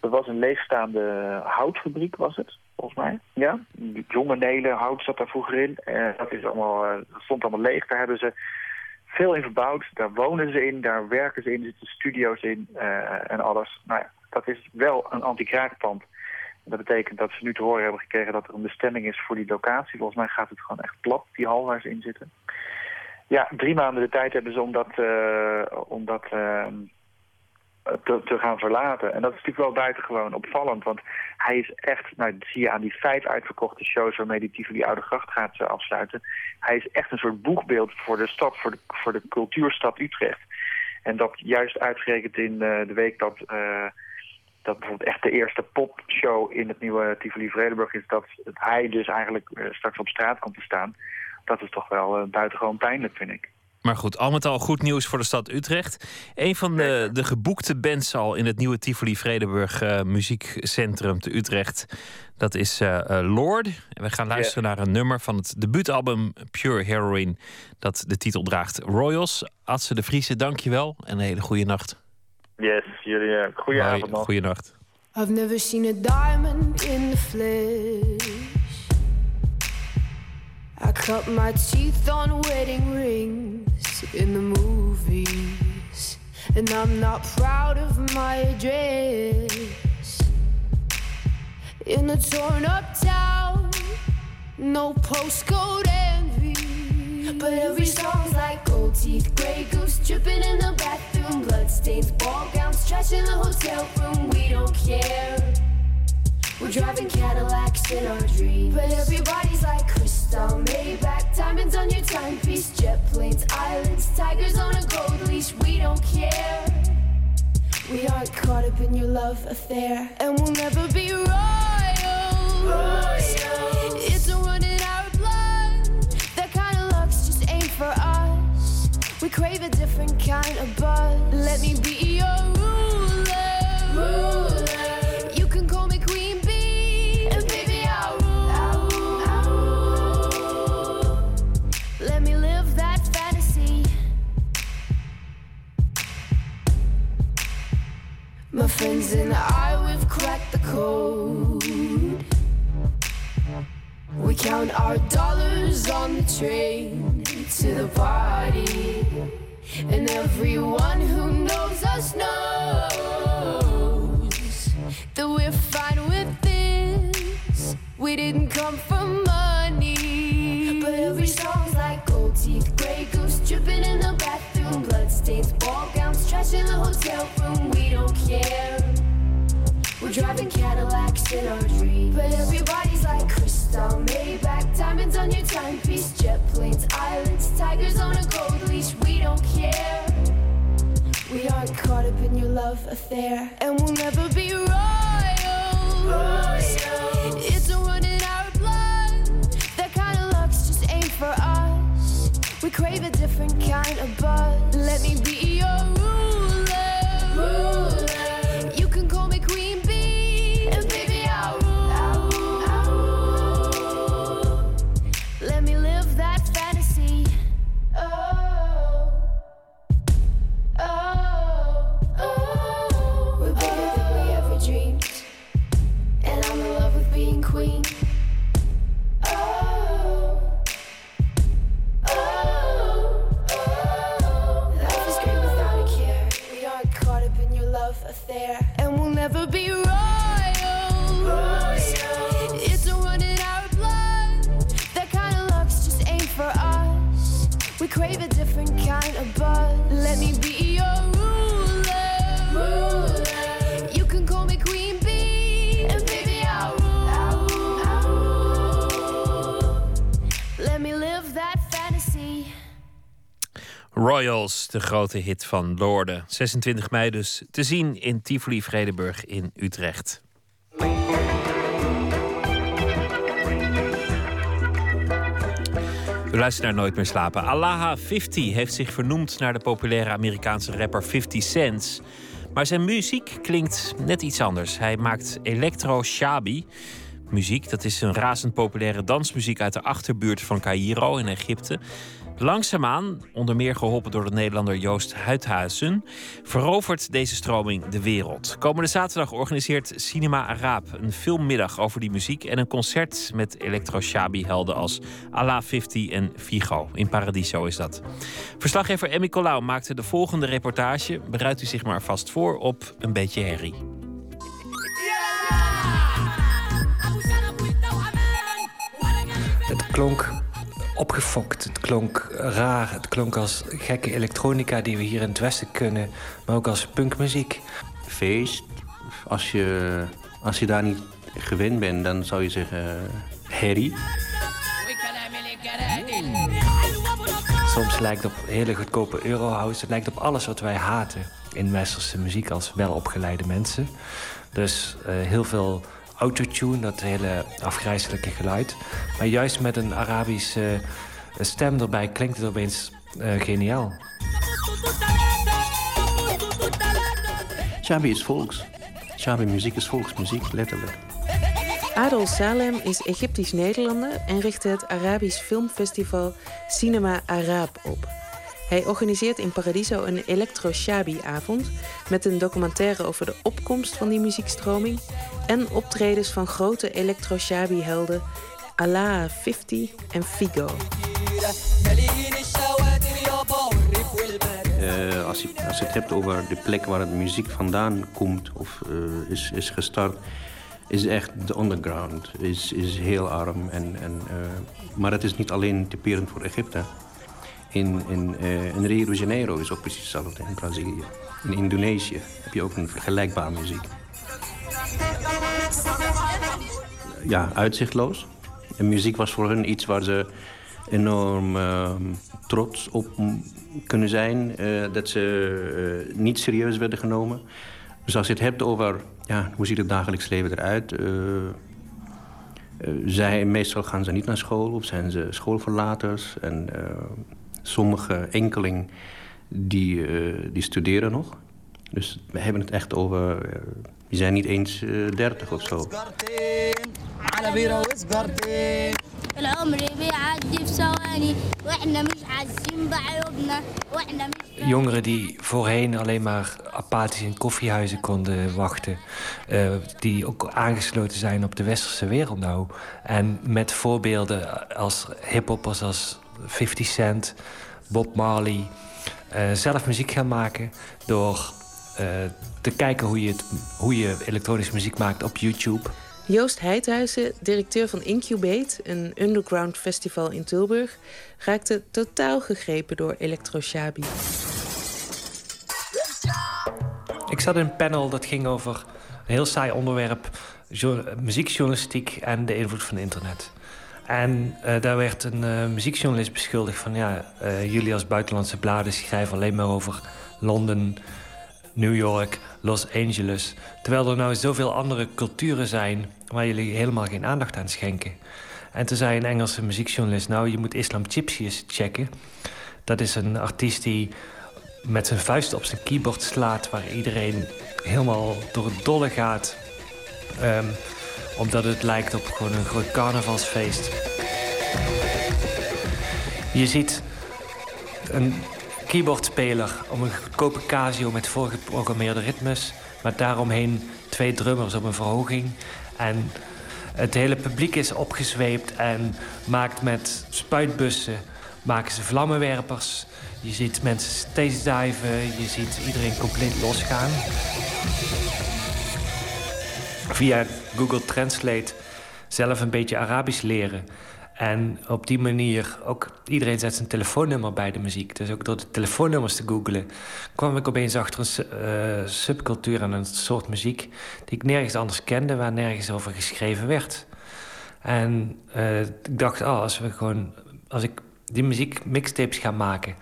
Dat was een leegstaande houtfabriek, was het, volgens mij. Ja, jonge nelen, hout zat daar vroeger in. Eh, dat, is allemaal, eh, dat stond allemaal leeg. Daar hebben ze veel in verbouwd. Daar wonen ze in, daar werken ze in, zitten studio's in eh, en alles. Nou ja, dat is wel een anti-kraakpand. Dat betekent dat ze nu te horen hebben gekregen dat er een bestemming is voor die locatie. Volgens mij gaat het gewoon echt plat, die hal waar ze in zitten. Ja, drie maanden de tijd hebben ze om dat, eh, om dat eh, te, te gaan verlaten. En dat is natuurlijk wel buitengewoon opvallend. Want hij is echt, nou dat zie je aan die vijf uitverkochte shows waarmee die Tivoli Oude Gracht gaat eh, afsluiten. Hij is echt een soort boegbeeld voor de stad, voor de, voor de cultuurstad Utrecht. En dat juist uitgerekend in de week dat, dat bijvoorbeeld echt de eerste popshow in het nieuwe Tivoli Vredenburg is, dat hij dus eigenlijk straks op straat komt te staan. Dat is toch wel eh, buitengewoon pijnlijk, vind ik. Maar goed, al met al goed nieuws voor de stad Utrecht. Een van de, de geboekte bands al in het nieuwe Tivoli Vredenburg eh, muziekcentrum te Utrecht. Dat is eh, Lord. En we gaan luisteren naar een nummer van het debuutalbum Pure Heroine. Dat de titel draagt Royals. Adse de Vriese, dankjewel. En een hele goede nacht. Yes, jullie uh, goede avond nog. Goeienacht. I've never seen a diamond in the flesh. I cut my teeth on wedding rings in the movies. And I'm not proud of my address. In a torn up town, no postcode envy. But every song's like gold teeth, gray goose dripping in the bathroom, bloodstains, ball gowns, trash in the hotel room. We don't care. We're driving Cadillacs in our dreams. But everybody's like crystal, Maybach, diamonds on your timepiece, jet planes, islands, tigers on a gold leash. We don't care. We aren't caught up in your love affair, and we'll never be royals. It's a run in our blood. That kind of luck's just ain't for us. We crave a different kind of buzz. Let me be your My friends and I, we've cracked the code. We count our dollars on the train to the party. And everyone who knows us knows that we're fine with this. We didn't come for money. But every song's like gold teeth, gray goose dripping in the bathroom, bloodstains, ball gowns, trash in the hotel room. We don't care. We're driving Cadillacs in our dreams. But everybody's like crystal, Maybach, diamonds on your timepiece, jet planes, islands, tigers on a gold leash. We don't care. We aren't caught up in your love affair, and we'll never be royals. It's crave a different kind of buzz. Let me be Royals, de grote hit van Lorde. 26 mei dus te zien in Tivoli Vredenburg in Utrecht. U luistert naar Nooit meer slapen. Alaha 50 heeft zich vernoemd naar de populaire Amerikaanse rapper 50 Cent. Maar zijn muziek klinkt net iets anders. Hij maakt electro shabi muziek. Dat is een razend populaire dansmuziek uit de achterbuurt van Cairo in Egypte. Langzaamaan, onder meer geholpen door de Nederlander Joost Huidhuizen, verovert deze stroming de wereld. Komende zaterdag organiseert Cinema Araab een filmmiddag over die muziek en een concert met electro-shabi-helden als Ala 50 en Figo. In Paradiso is dat. Verslaggever Emmy Colau maakte de volgende reportage. Bereidt u zich maar vast voor op een beetje herrie. Het klonk opgefokt, het klonk raar, het klonk als gekke elektronica die we hier in het Westen kunnen, maar ook als punkmuziek. Feest, als je, als je daar niet gewend bent, dan zou je zeggen eh, herrie. Soms lijkt het op hele goedkope eurohouse, het lijkt op alles wat wij haten in westerse muziek als welopgeleide mensen. Dus eh, heel veel autotune, dat hele afgrijzelijke geluid. Maar juist met een Arabische eh, stem erbij klinkt het opeens eh, geniaal. Shabi is volks. Shabi muziek is volksmuziek, letterlijk. Adel Salem is Egyptisch-Nederlander en richtte het Arabisch filmfestival Cinema Arab op. Hij organiseert in Paradiso een electro-shabi-avond... met een documentaire over de opkomst van die muziekstroming... en optredens van grote electro-shabi-helden Allah 50 en Figo. Eh, als, je, als je het hebt over de plek waar de muziek vandaan komt of eh, is, is gestart, is echt de underground. Is, is heel arm. En, en, eh, maar het is niet alleen typerend voor Egypte. In, in, eh, in Rio de Janeiro is ook precies hetzelfde. In Brazilië. In Indonesië heb je ook een vergelijkbare muziek. Ja, uitzichtloos. En muziek was voor hun iets waar ze enorm ehm, trots op kunnen zijn. eh, dat ze eh, niet serieus werden genomen. Dus als je het hebt over ja, hoe ziet het dagelijks leven eruit... zij, meestal gaan ze niet naar school of zijn ze schoolverlaters. En Sommige enkeling die, eh, die studeren nog. Dus we hebben het echt over... Eh, die zijn niet eens eh, dertig of zo. Jongeren die voorheen alleen maar apathisch in koffiehuizen konden wachten, die ook aangesloten zijn op de westerse wereld nou. En met voorbeelden als hiphoppers als 50 Cent, Bob Marley. eh, zelf muziek gaan maken door eh, te kijken hoe je, het, hoe je elektronische muziek maakt op YouTube. Joost Heidhuizen, directeur van Incubate, een underground festival in Tilburg, raakte totaal gegrepen door Electroshabi. Ik zat in een panel dat ging over een heel saai onderwerp: jo- muziekjournalistiek en de invloed van internet. En eh, daar werd een eh, muziekjournalist beschuldigd van: ja, eh, jullie als buitenlandse bladen schrijven alleen maar over Londen, New York, Los Angeles. Terwijl er nou zoveel andere culturen zijn waar jullie helemaal geen aandacht aan schenken. En toen zei een Engelse muziekjournalist: Nou, je moet Islam Gypsy eens checken. Dat is een artiest die met zijn vuist op zijn keyboard slaat, waar iedereen helemaal door het dolle gaat. Ehm, omdat het lijkt op gewoon een groot carnavalsfeest. Je ziet een keyboardspeler op een goedkope Casio met voorgeprogrammeerde ritmes, met daaromheen twee drummers op een verhoging. En het hele publiek is opgezweept en maakt met spuitbussen maken ze vlammenwerpers. Je ziet mensen stage diven, je ziet iedereen compleet losgaan. Via Google Translate zelf een beetje Arabisch leren. En op die manier ook iedereen zet zijn telefoonnummer bij de muziek. Dus ook door de telefoonnummers te googlen kwam ik opeens achter een eh, subcultuur en een soort muziek die ik nergens anders kende, waar nergens over geschreven werd. En eh, ik dacht, oh, als we gewoon, als ik die muziek mixtapes ga maken,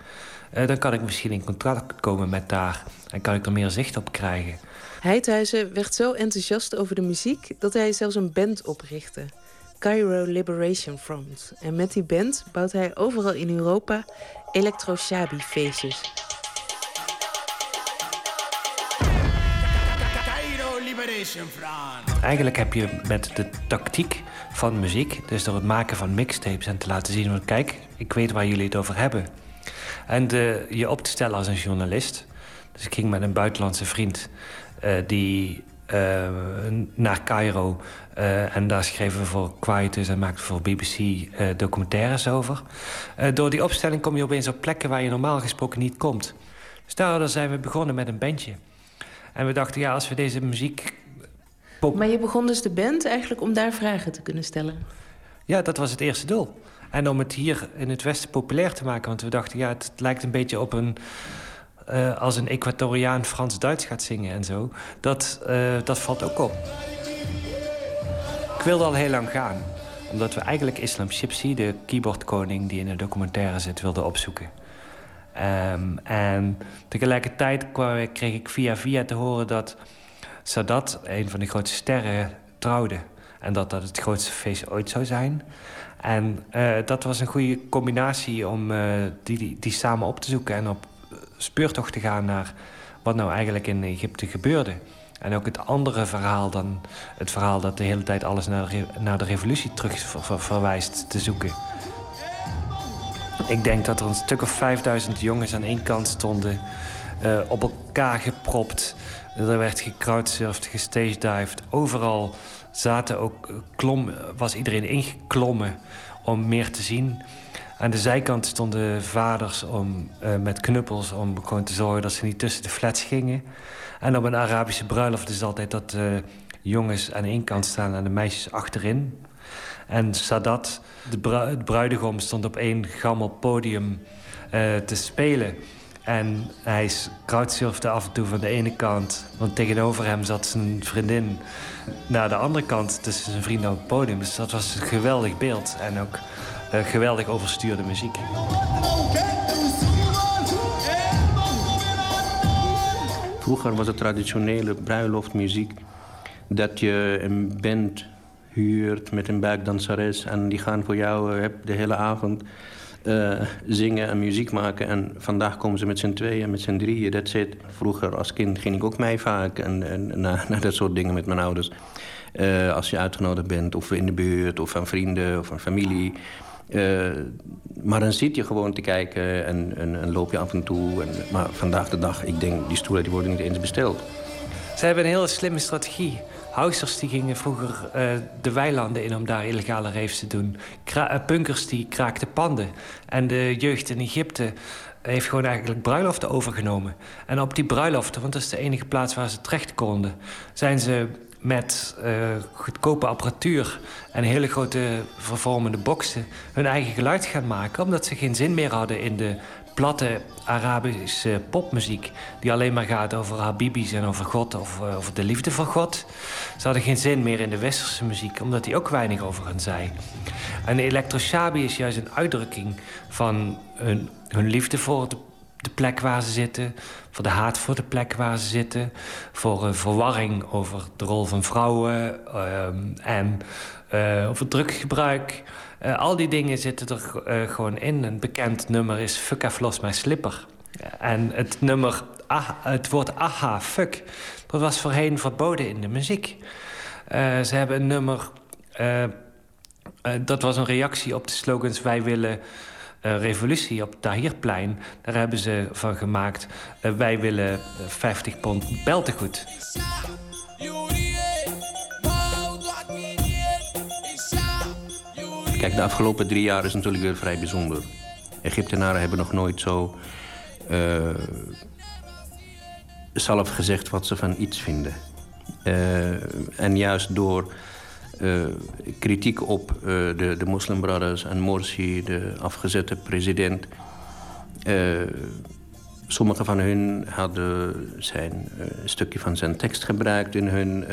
eh, dan kan ik misschien in contact komen met daar en kan ik er meer zicht op krijgen. Heidhuizen werd zo enthousiast over de muziek dat hij zelfs een band oprichtte. Cairo Liberation Front. En met die band bouwt hij overal in Europa electro-shabi feestjes. Cairo Liberation Front. Eigenlijk heb je met de tactiek van muziek, dus door het maken van mixtapes en te laten zien van kijk, ik weet waar jullie het over hebben. En de, je op te stellen als een journalist. Dus ik ging met een buitenlandse vriend die eh, naar Cairo eh, en daar schreven we voor Quietus en maakten voor BBC eh, documentaires over. Eh, door die opstelling kom je opeens op plekken waar je normaal gesproken niet komt. Dus daardoor zijn we begonnen met een bandje. En we dachten, ja, als we deze muziek Maar je begon dus de band eigenlijk om daar vragen te kunnen stellen. Ja, dat was het eerste doel. En om het hier in het Westen populair te maken. Want we dachten, ja, het lijkt een beetje op een... eh, als een Ecuadoriaan Frans-Duits gaat zingen en zo. Dat, eh, dat valt ook op. Ik wilde al heel lang gaan. Omdat we eigenlijk Islam Shipsi, de keyboardkoning... die in de documentaire zit, wilden opzoeken. Ehm, en tegelijkertijd kreeg ik via via te horen dat Sadat, een van de grootste sterren, trouwde. En dat dat het grootste feest ooit zou zijn. En eh, dat was een goede combinatie om die, die, die samen op te zoeken en op speurtocht te gaan naar wat nou eigenlijk in Egypte gebeurde. En ook het andere verhaal dan het verhaal dat de hele tijd alles naar de, de revolutie terug ver- ver- verwijst te zoeken. Ik denk dat er een stuk of 5000 jongens aan één kant stonden, eh, op elkaar gepropt. Er werd gecrowdsurfd, gestagedived. Overal zaten ook, eh, klom, was iedereen ingeklommen om meer te zien. Aan de zijkant stonden vaders om, eh, met knuppels om gewoon te zorgen dat ze niet tussen de flats gingen. En op een Arabische bruiloft is het altijd dat de jongens aan één kant staan en de meisjes achterin. En Sadat, de, bru- de bruidegom, stond op één gammel podium eh, te spelen. En hij crowdsurfde af en toe van de ene kant. Want tegenover hem zat zijn vriendin naar de andere kant tussen zijn vrienden op het podium. Dus dat was een geweldig beeld. En ook eh, geweldig overstuurde muziek. Vroeger was het traditionele bruiloftmuziek dat je een band huurt met een backdanseres en die gaan voor jou eh, de hele avond eh, zingen en muziek maken. En vandaag komen ze met z'n tweeën, met z'n drieën, dat zit. Vroeger als kind ging ik ook mee vaak en, naar, dat soort dingen met mijn ouders. Eh, als je uitgenodigd bent, of in de buurt, of aan vrienden, of aan familie. Eh, maar dan zit je gewoon te kijken en, en, en loop je af en toe. En, maar vandaag de dag, ik denk, die stoelen die worden niet eens besteld. Ze hebben een hele slimme strategie. Housers die gingen vroeger eh, de weilanden in om daar illegale raves te doen. Eh, punkers die kraakten panden. En de jeugd in Egypte heeft gewoon eigenlijk bruiloften overgenomen. En op die bruiloften, want dat is de enige plaats waar ze terecht konden... zijn ze met eh, goedkope apparatuur en hele grote vervormende boxen... hun eigen geluid gaan maken, omdat ze geen zin meer hadden in de platte Arabische popmuziek... die alleen maar gaat over Habibis en over God of eh, over de liefde van God. Ze hadden geen zin meer in de westerse muziek, omdat die ook weinig over hen zei. En elektroshabi is juist een uitdrukking van hun, hun liefde voor de, de plek waar ze zitten... voor de haat voor de plek waar ze zitten... voor een verwarring over de rol van vrouwen ehm, en eh, over druggebruik... Eh, al die dingen zitten er eh, gewoon in. Een bekend nummer is Fuck I've Lost My Slipper. En het nummer, ah, het woord aha, fuck, dat was voorheen verboden in de muziek. Eh, ze hebben een nummer, eh, eh, dat was een reactie op de slogans... wij willen eh, revolutie op het Tahrirplein. Daar hebben ze van gemaakt, eh, wij willen eh, 50 pond beltegoed. Kijk, de afgelopen drie jaar is natuurlijk weer vrij bijzonder. Egyptenaren hebben nog nooit zo eh, zelf gezegd wat ze van iets vinden. Eh, en juist door eh, kritiek op eh, de, de Muslim Brothers en Morsi, de afgezette president. eh, sommige van hun hadden zijn, een stukje van zijn tekst gebruikt in hun,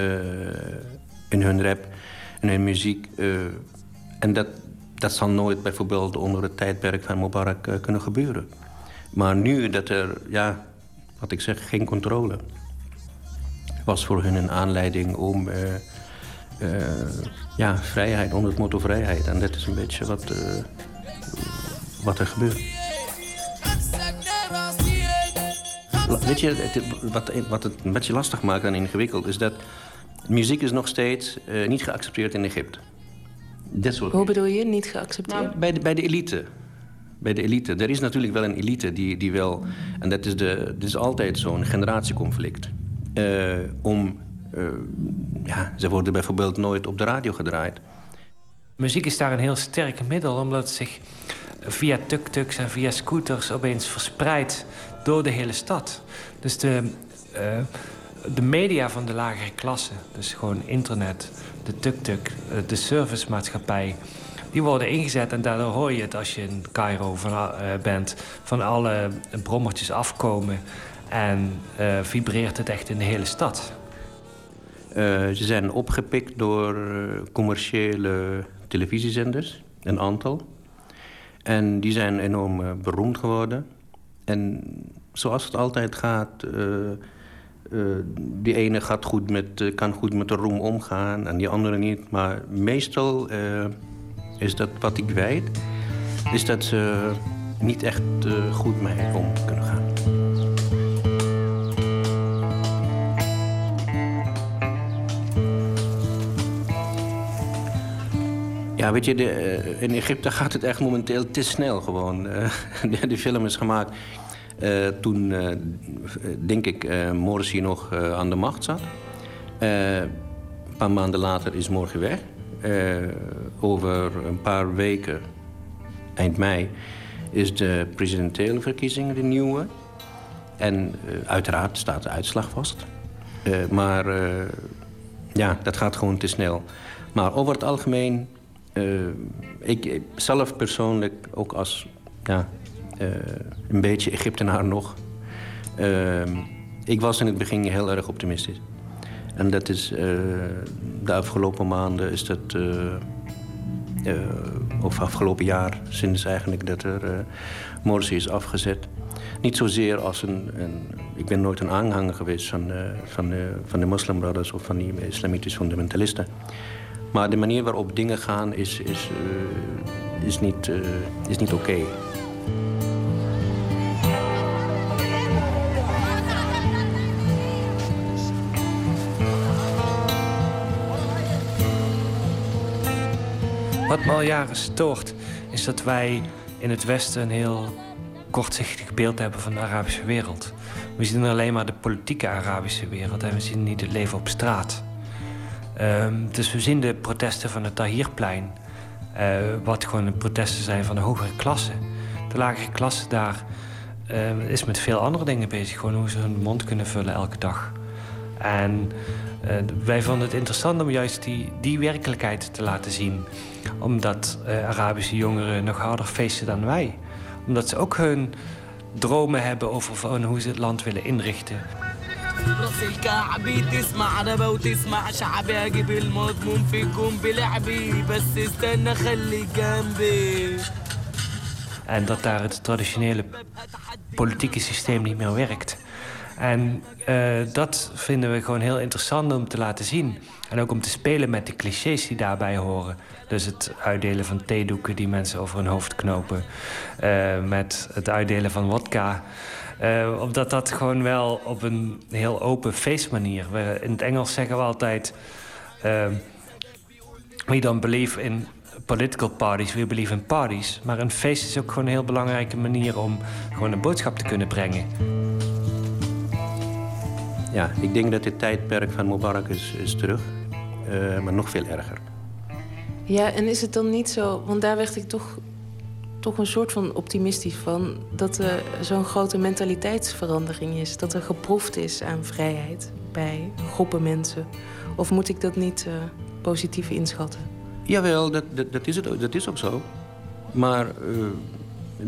in hun rap, in hun muziek. en dat, dat zal nooit bijvoorbeeld onder het tijdperk van Mubarak kunnen gebeuren. Maar nu dat er, ja, wat ik zeg, geen controle... was voor hun een aanleiding om... eh, ja, vrijheid, onder het motto vrijheid. En dat is een beetje wat, eh, wat er gebeurt. Weet je, het- wat, wat het een beetje lastig maakt en ingewikkeld... is dat muziek is nog steeds eh, niet geaccepteerd in Egypte. Dat soort Hoe bedoel je, niet geaccepteerd? nou, bij, de, bij de elite. Bij de elite. Er is natuurlijk wel een elite die, die wel... En dat is, de, dat is altijd zo'n generatieconflict. Om... eh, ja, ze worden bijvoorbeeld nooit op de radio gedraaid. Muziek is daar een heel sterk middel, omdat het zich via tuk-tuks en via scooters opeens verspreidt door de hele stad. Dus de, eh, de media van de lagere klasse, dus gewoon internet, de tuk-tuk, eh, de servicemaatschappij, die worden ingezet en daardoor hoor je het als je in Cairo van, bent, van alle brommertjes afkomen en vibreert het echt in de hele stad. Eh, ze zijn opgepikt door eh, commerciële televisiezenders, een aantal. En die zijn enorm eh, beroemd geworden. En zoals het altijd gaat, eh, die ene gaat goed met, kan goed met de roem omgaan en die andere niet. Maar meestal is dat wat ik weet, is dat ze niet echt goed mee om kunnen gaan. Ja, weet je, eh, in Egypte [laughs] gaat het echt momenteel te snel gewoon. Eh, [laughs] de, film is gemaakt eh, toen, denk ik, Morsi nog aan de macht zat. Een paar maanden later is Morsi weg. Over een paar weken, eind mei, is de presidentiële verkiezing de nieuwe. En uiteraard staat de uitslag vast. Maar ja, dat gaat gewoon te snel. Maar over het algemeen, eh, ik ik zelf persoonlijk ook als ja, eh, een beetje Egyptenaar nog. eh, ik was in het begin heel erg optimistisch. En dat is eh, de afgelopen maanden is dat. eh, eh, of afgelopen jaar, sinds eigenlijk dat er eh, Morsi is afgezet. Niet zozeer als een, een... Ik ben nooit een aanhanger geweest van, eh, van, de, van de moslimbrothers of van die islamitische fundamentalisten. Maar de manier waarop dingen gaan is, is, eh, is niet, eh, is niet oké. Wat me al jaren stoort, is dat wij in het Westen een heel kortzichtig beeld hebben van de Arabische wereld. We zien alleen maar de politieke Arabische wereld en we zien niet het leven op straat. Ehm, dus we zien de protesten van het Tahrirplein, eh, wat gewoon de protesten zijn van de hogere klasse. De lagere klasse daar ehm, is met veel andere dingen bezig, gewoon hoe ze hun mond kunnen vullen elke dag. En eh, wij vonden het interessant om juist die, die werkelijkheid te laten zien. Omdat eh, Arabische jongeren nog harder feesten dan wij. Omdat ze ook hun dromen hebben over hoe ze het land willen inrichten. راس الكعبي تسمع ربا وتسمع شعبي اجيب المضمون فيكم بلعبي بس استنى خلي جنبي En dat daar het traditionele politieke systeem niet meer werkt. En eh, dat vinden we gewoon heel interessant om te laten zien. En ook om te spelen met de clichés die daarbij horen. Dus het uitdelen van theedoeken die mensen over hun hoofd knopen. eh, met het uitdelen van wodka. Eh, omdat dat gewoon wel op een heel open feestmanier. We, in het Engels zeggen we altijd... eh, we don't believe in political parties, we believe in parties. Maar een feest is ook gewoon een heel belangrijke manier om gewoon een boodschap te kunnen brengen. Ja, ik denk dat het tijdperk van Mubarak is, is terug. Eh, maar nog veel erger. Ja, en is het dan niet zo, want daar werd ik toch, toch een soort van optimistisch van, dat er zo'n grote mentaliteitsverandering is, dat er geproefd is aan vrijheid bij groepen mensen? Of moet ik dat niet eh, positief inschatten? Jawel, dat, dat, dat, is het, dat is ook zo. Maar eh,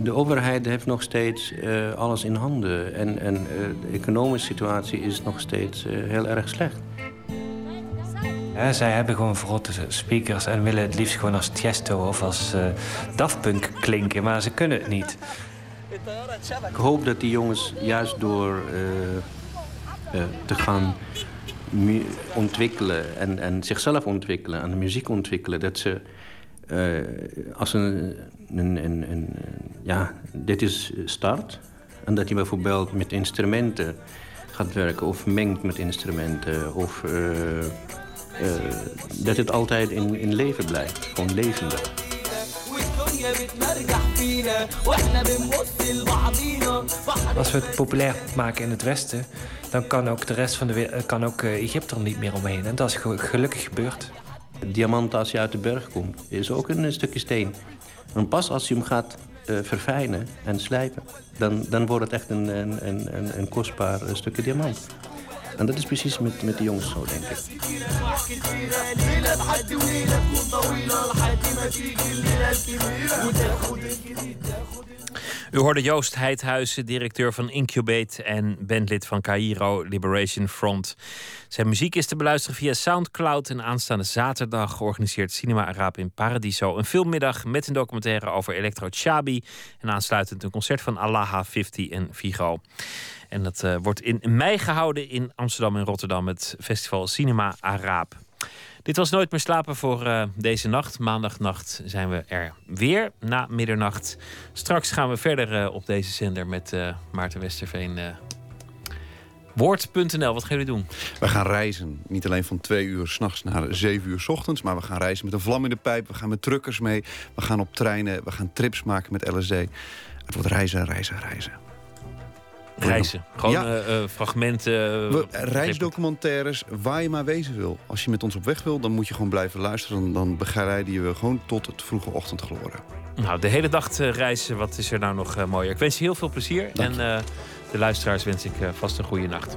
de overheid heeft nog steeds eh, alles in handen. En, en de economische situatie is nog steeds heel erg slecht. Ja, zij hebben gewoon verrotte speakers en willen het liefst gewoon als Tiesto of als eh Daft Punk klinken, maar ze kunnen het niet. Ik hoop dat die jongens juist door eh, eh, te gaan ontwikkelen en, en zichzelf ontwikkelen en de muziek ontwikkelen, dat ze als een, een, ja, dit is start. En dat je bijvoorbeeld met instrumenten gaat werken of mengt met instrumenten. Of eh, dat het altijd in, in leven blijft. Gewoon levendig. Als we het populair maken in het Westen, dan kan ook de rest van de wereld, eh, kan ook eh, Egypte er niet meer omheen. En dat is gelukkig gebeurd. De diamant als je uit de berg komt, is ook een stukje steen. En pas als je hem gaat verfijnen en slijpen, dan, dan wordt het echt een, een, een, een kostbaar stukje diamant. En dat is precies met, met de jongens zo, denk ik. U hoorde Joost Heidhuizen, directeur van Incubate en bandlid van Cairo Liberation Front. Zijn muziek is te beluisteren via Soundcloud. En aanstaande zaterdag organiseert Cinema Arab in Paradiso een filmmiddag met een documentaire over Electro Chabi. En aansluitend een concert van Alaha 50 en Vigo. En dat eh, wordt in mei gehouden in Amsterdam en Rotterdam, het festival Cinema Arab. Dit was Nooit meer slapen voor eh, deze nacht. Maandagnacht zijn we er weer na middernacht. Straks gaan we verder eh, op deze zender met Maarten Westerveen. Woord.nl, wat gaan jullie doen? We gaan reizen. Niet alleen van twee uur s'nachts naar zeven uur 's ochtends. Maar we gaan reizen met een vlam in de pijp. We gaan met truckers mee. We gaan op treinen. We gaan trips maken met LSD. Het wordt reizen, reizen, reizen. Reizen. Gewoon Ja. eh, eh, fragmenten. eh, We, reisdocumentaires, waar je maar wezen wil. Als je met ons op weg wil, dan moet je gewoon blijven luisteren. Dan, begeleiden we gewoon tot het vroege ochtendgloren. Nou, de hele dag reizen, wat is er nou nog mooier? Ik wens je heel veel plezier. Dank En de luisteraars wens ik vast een goede nacht.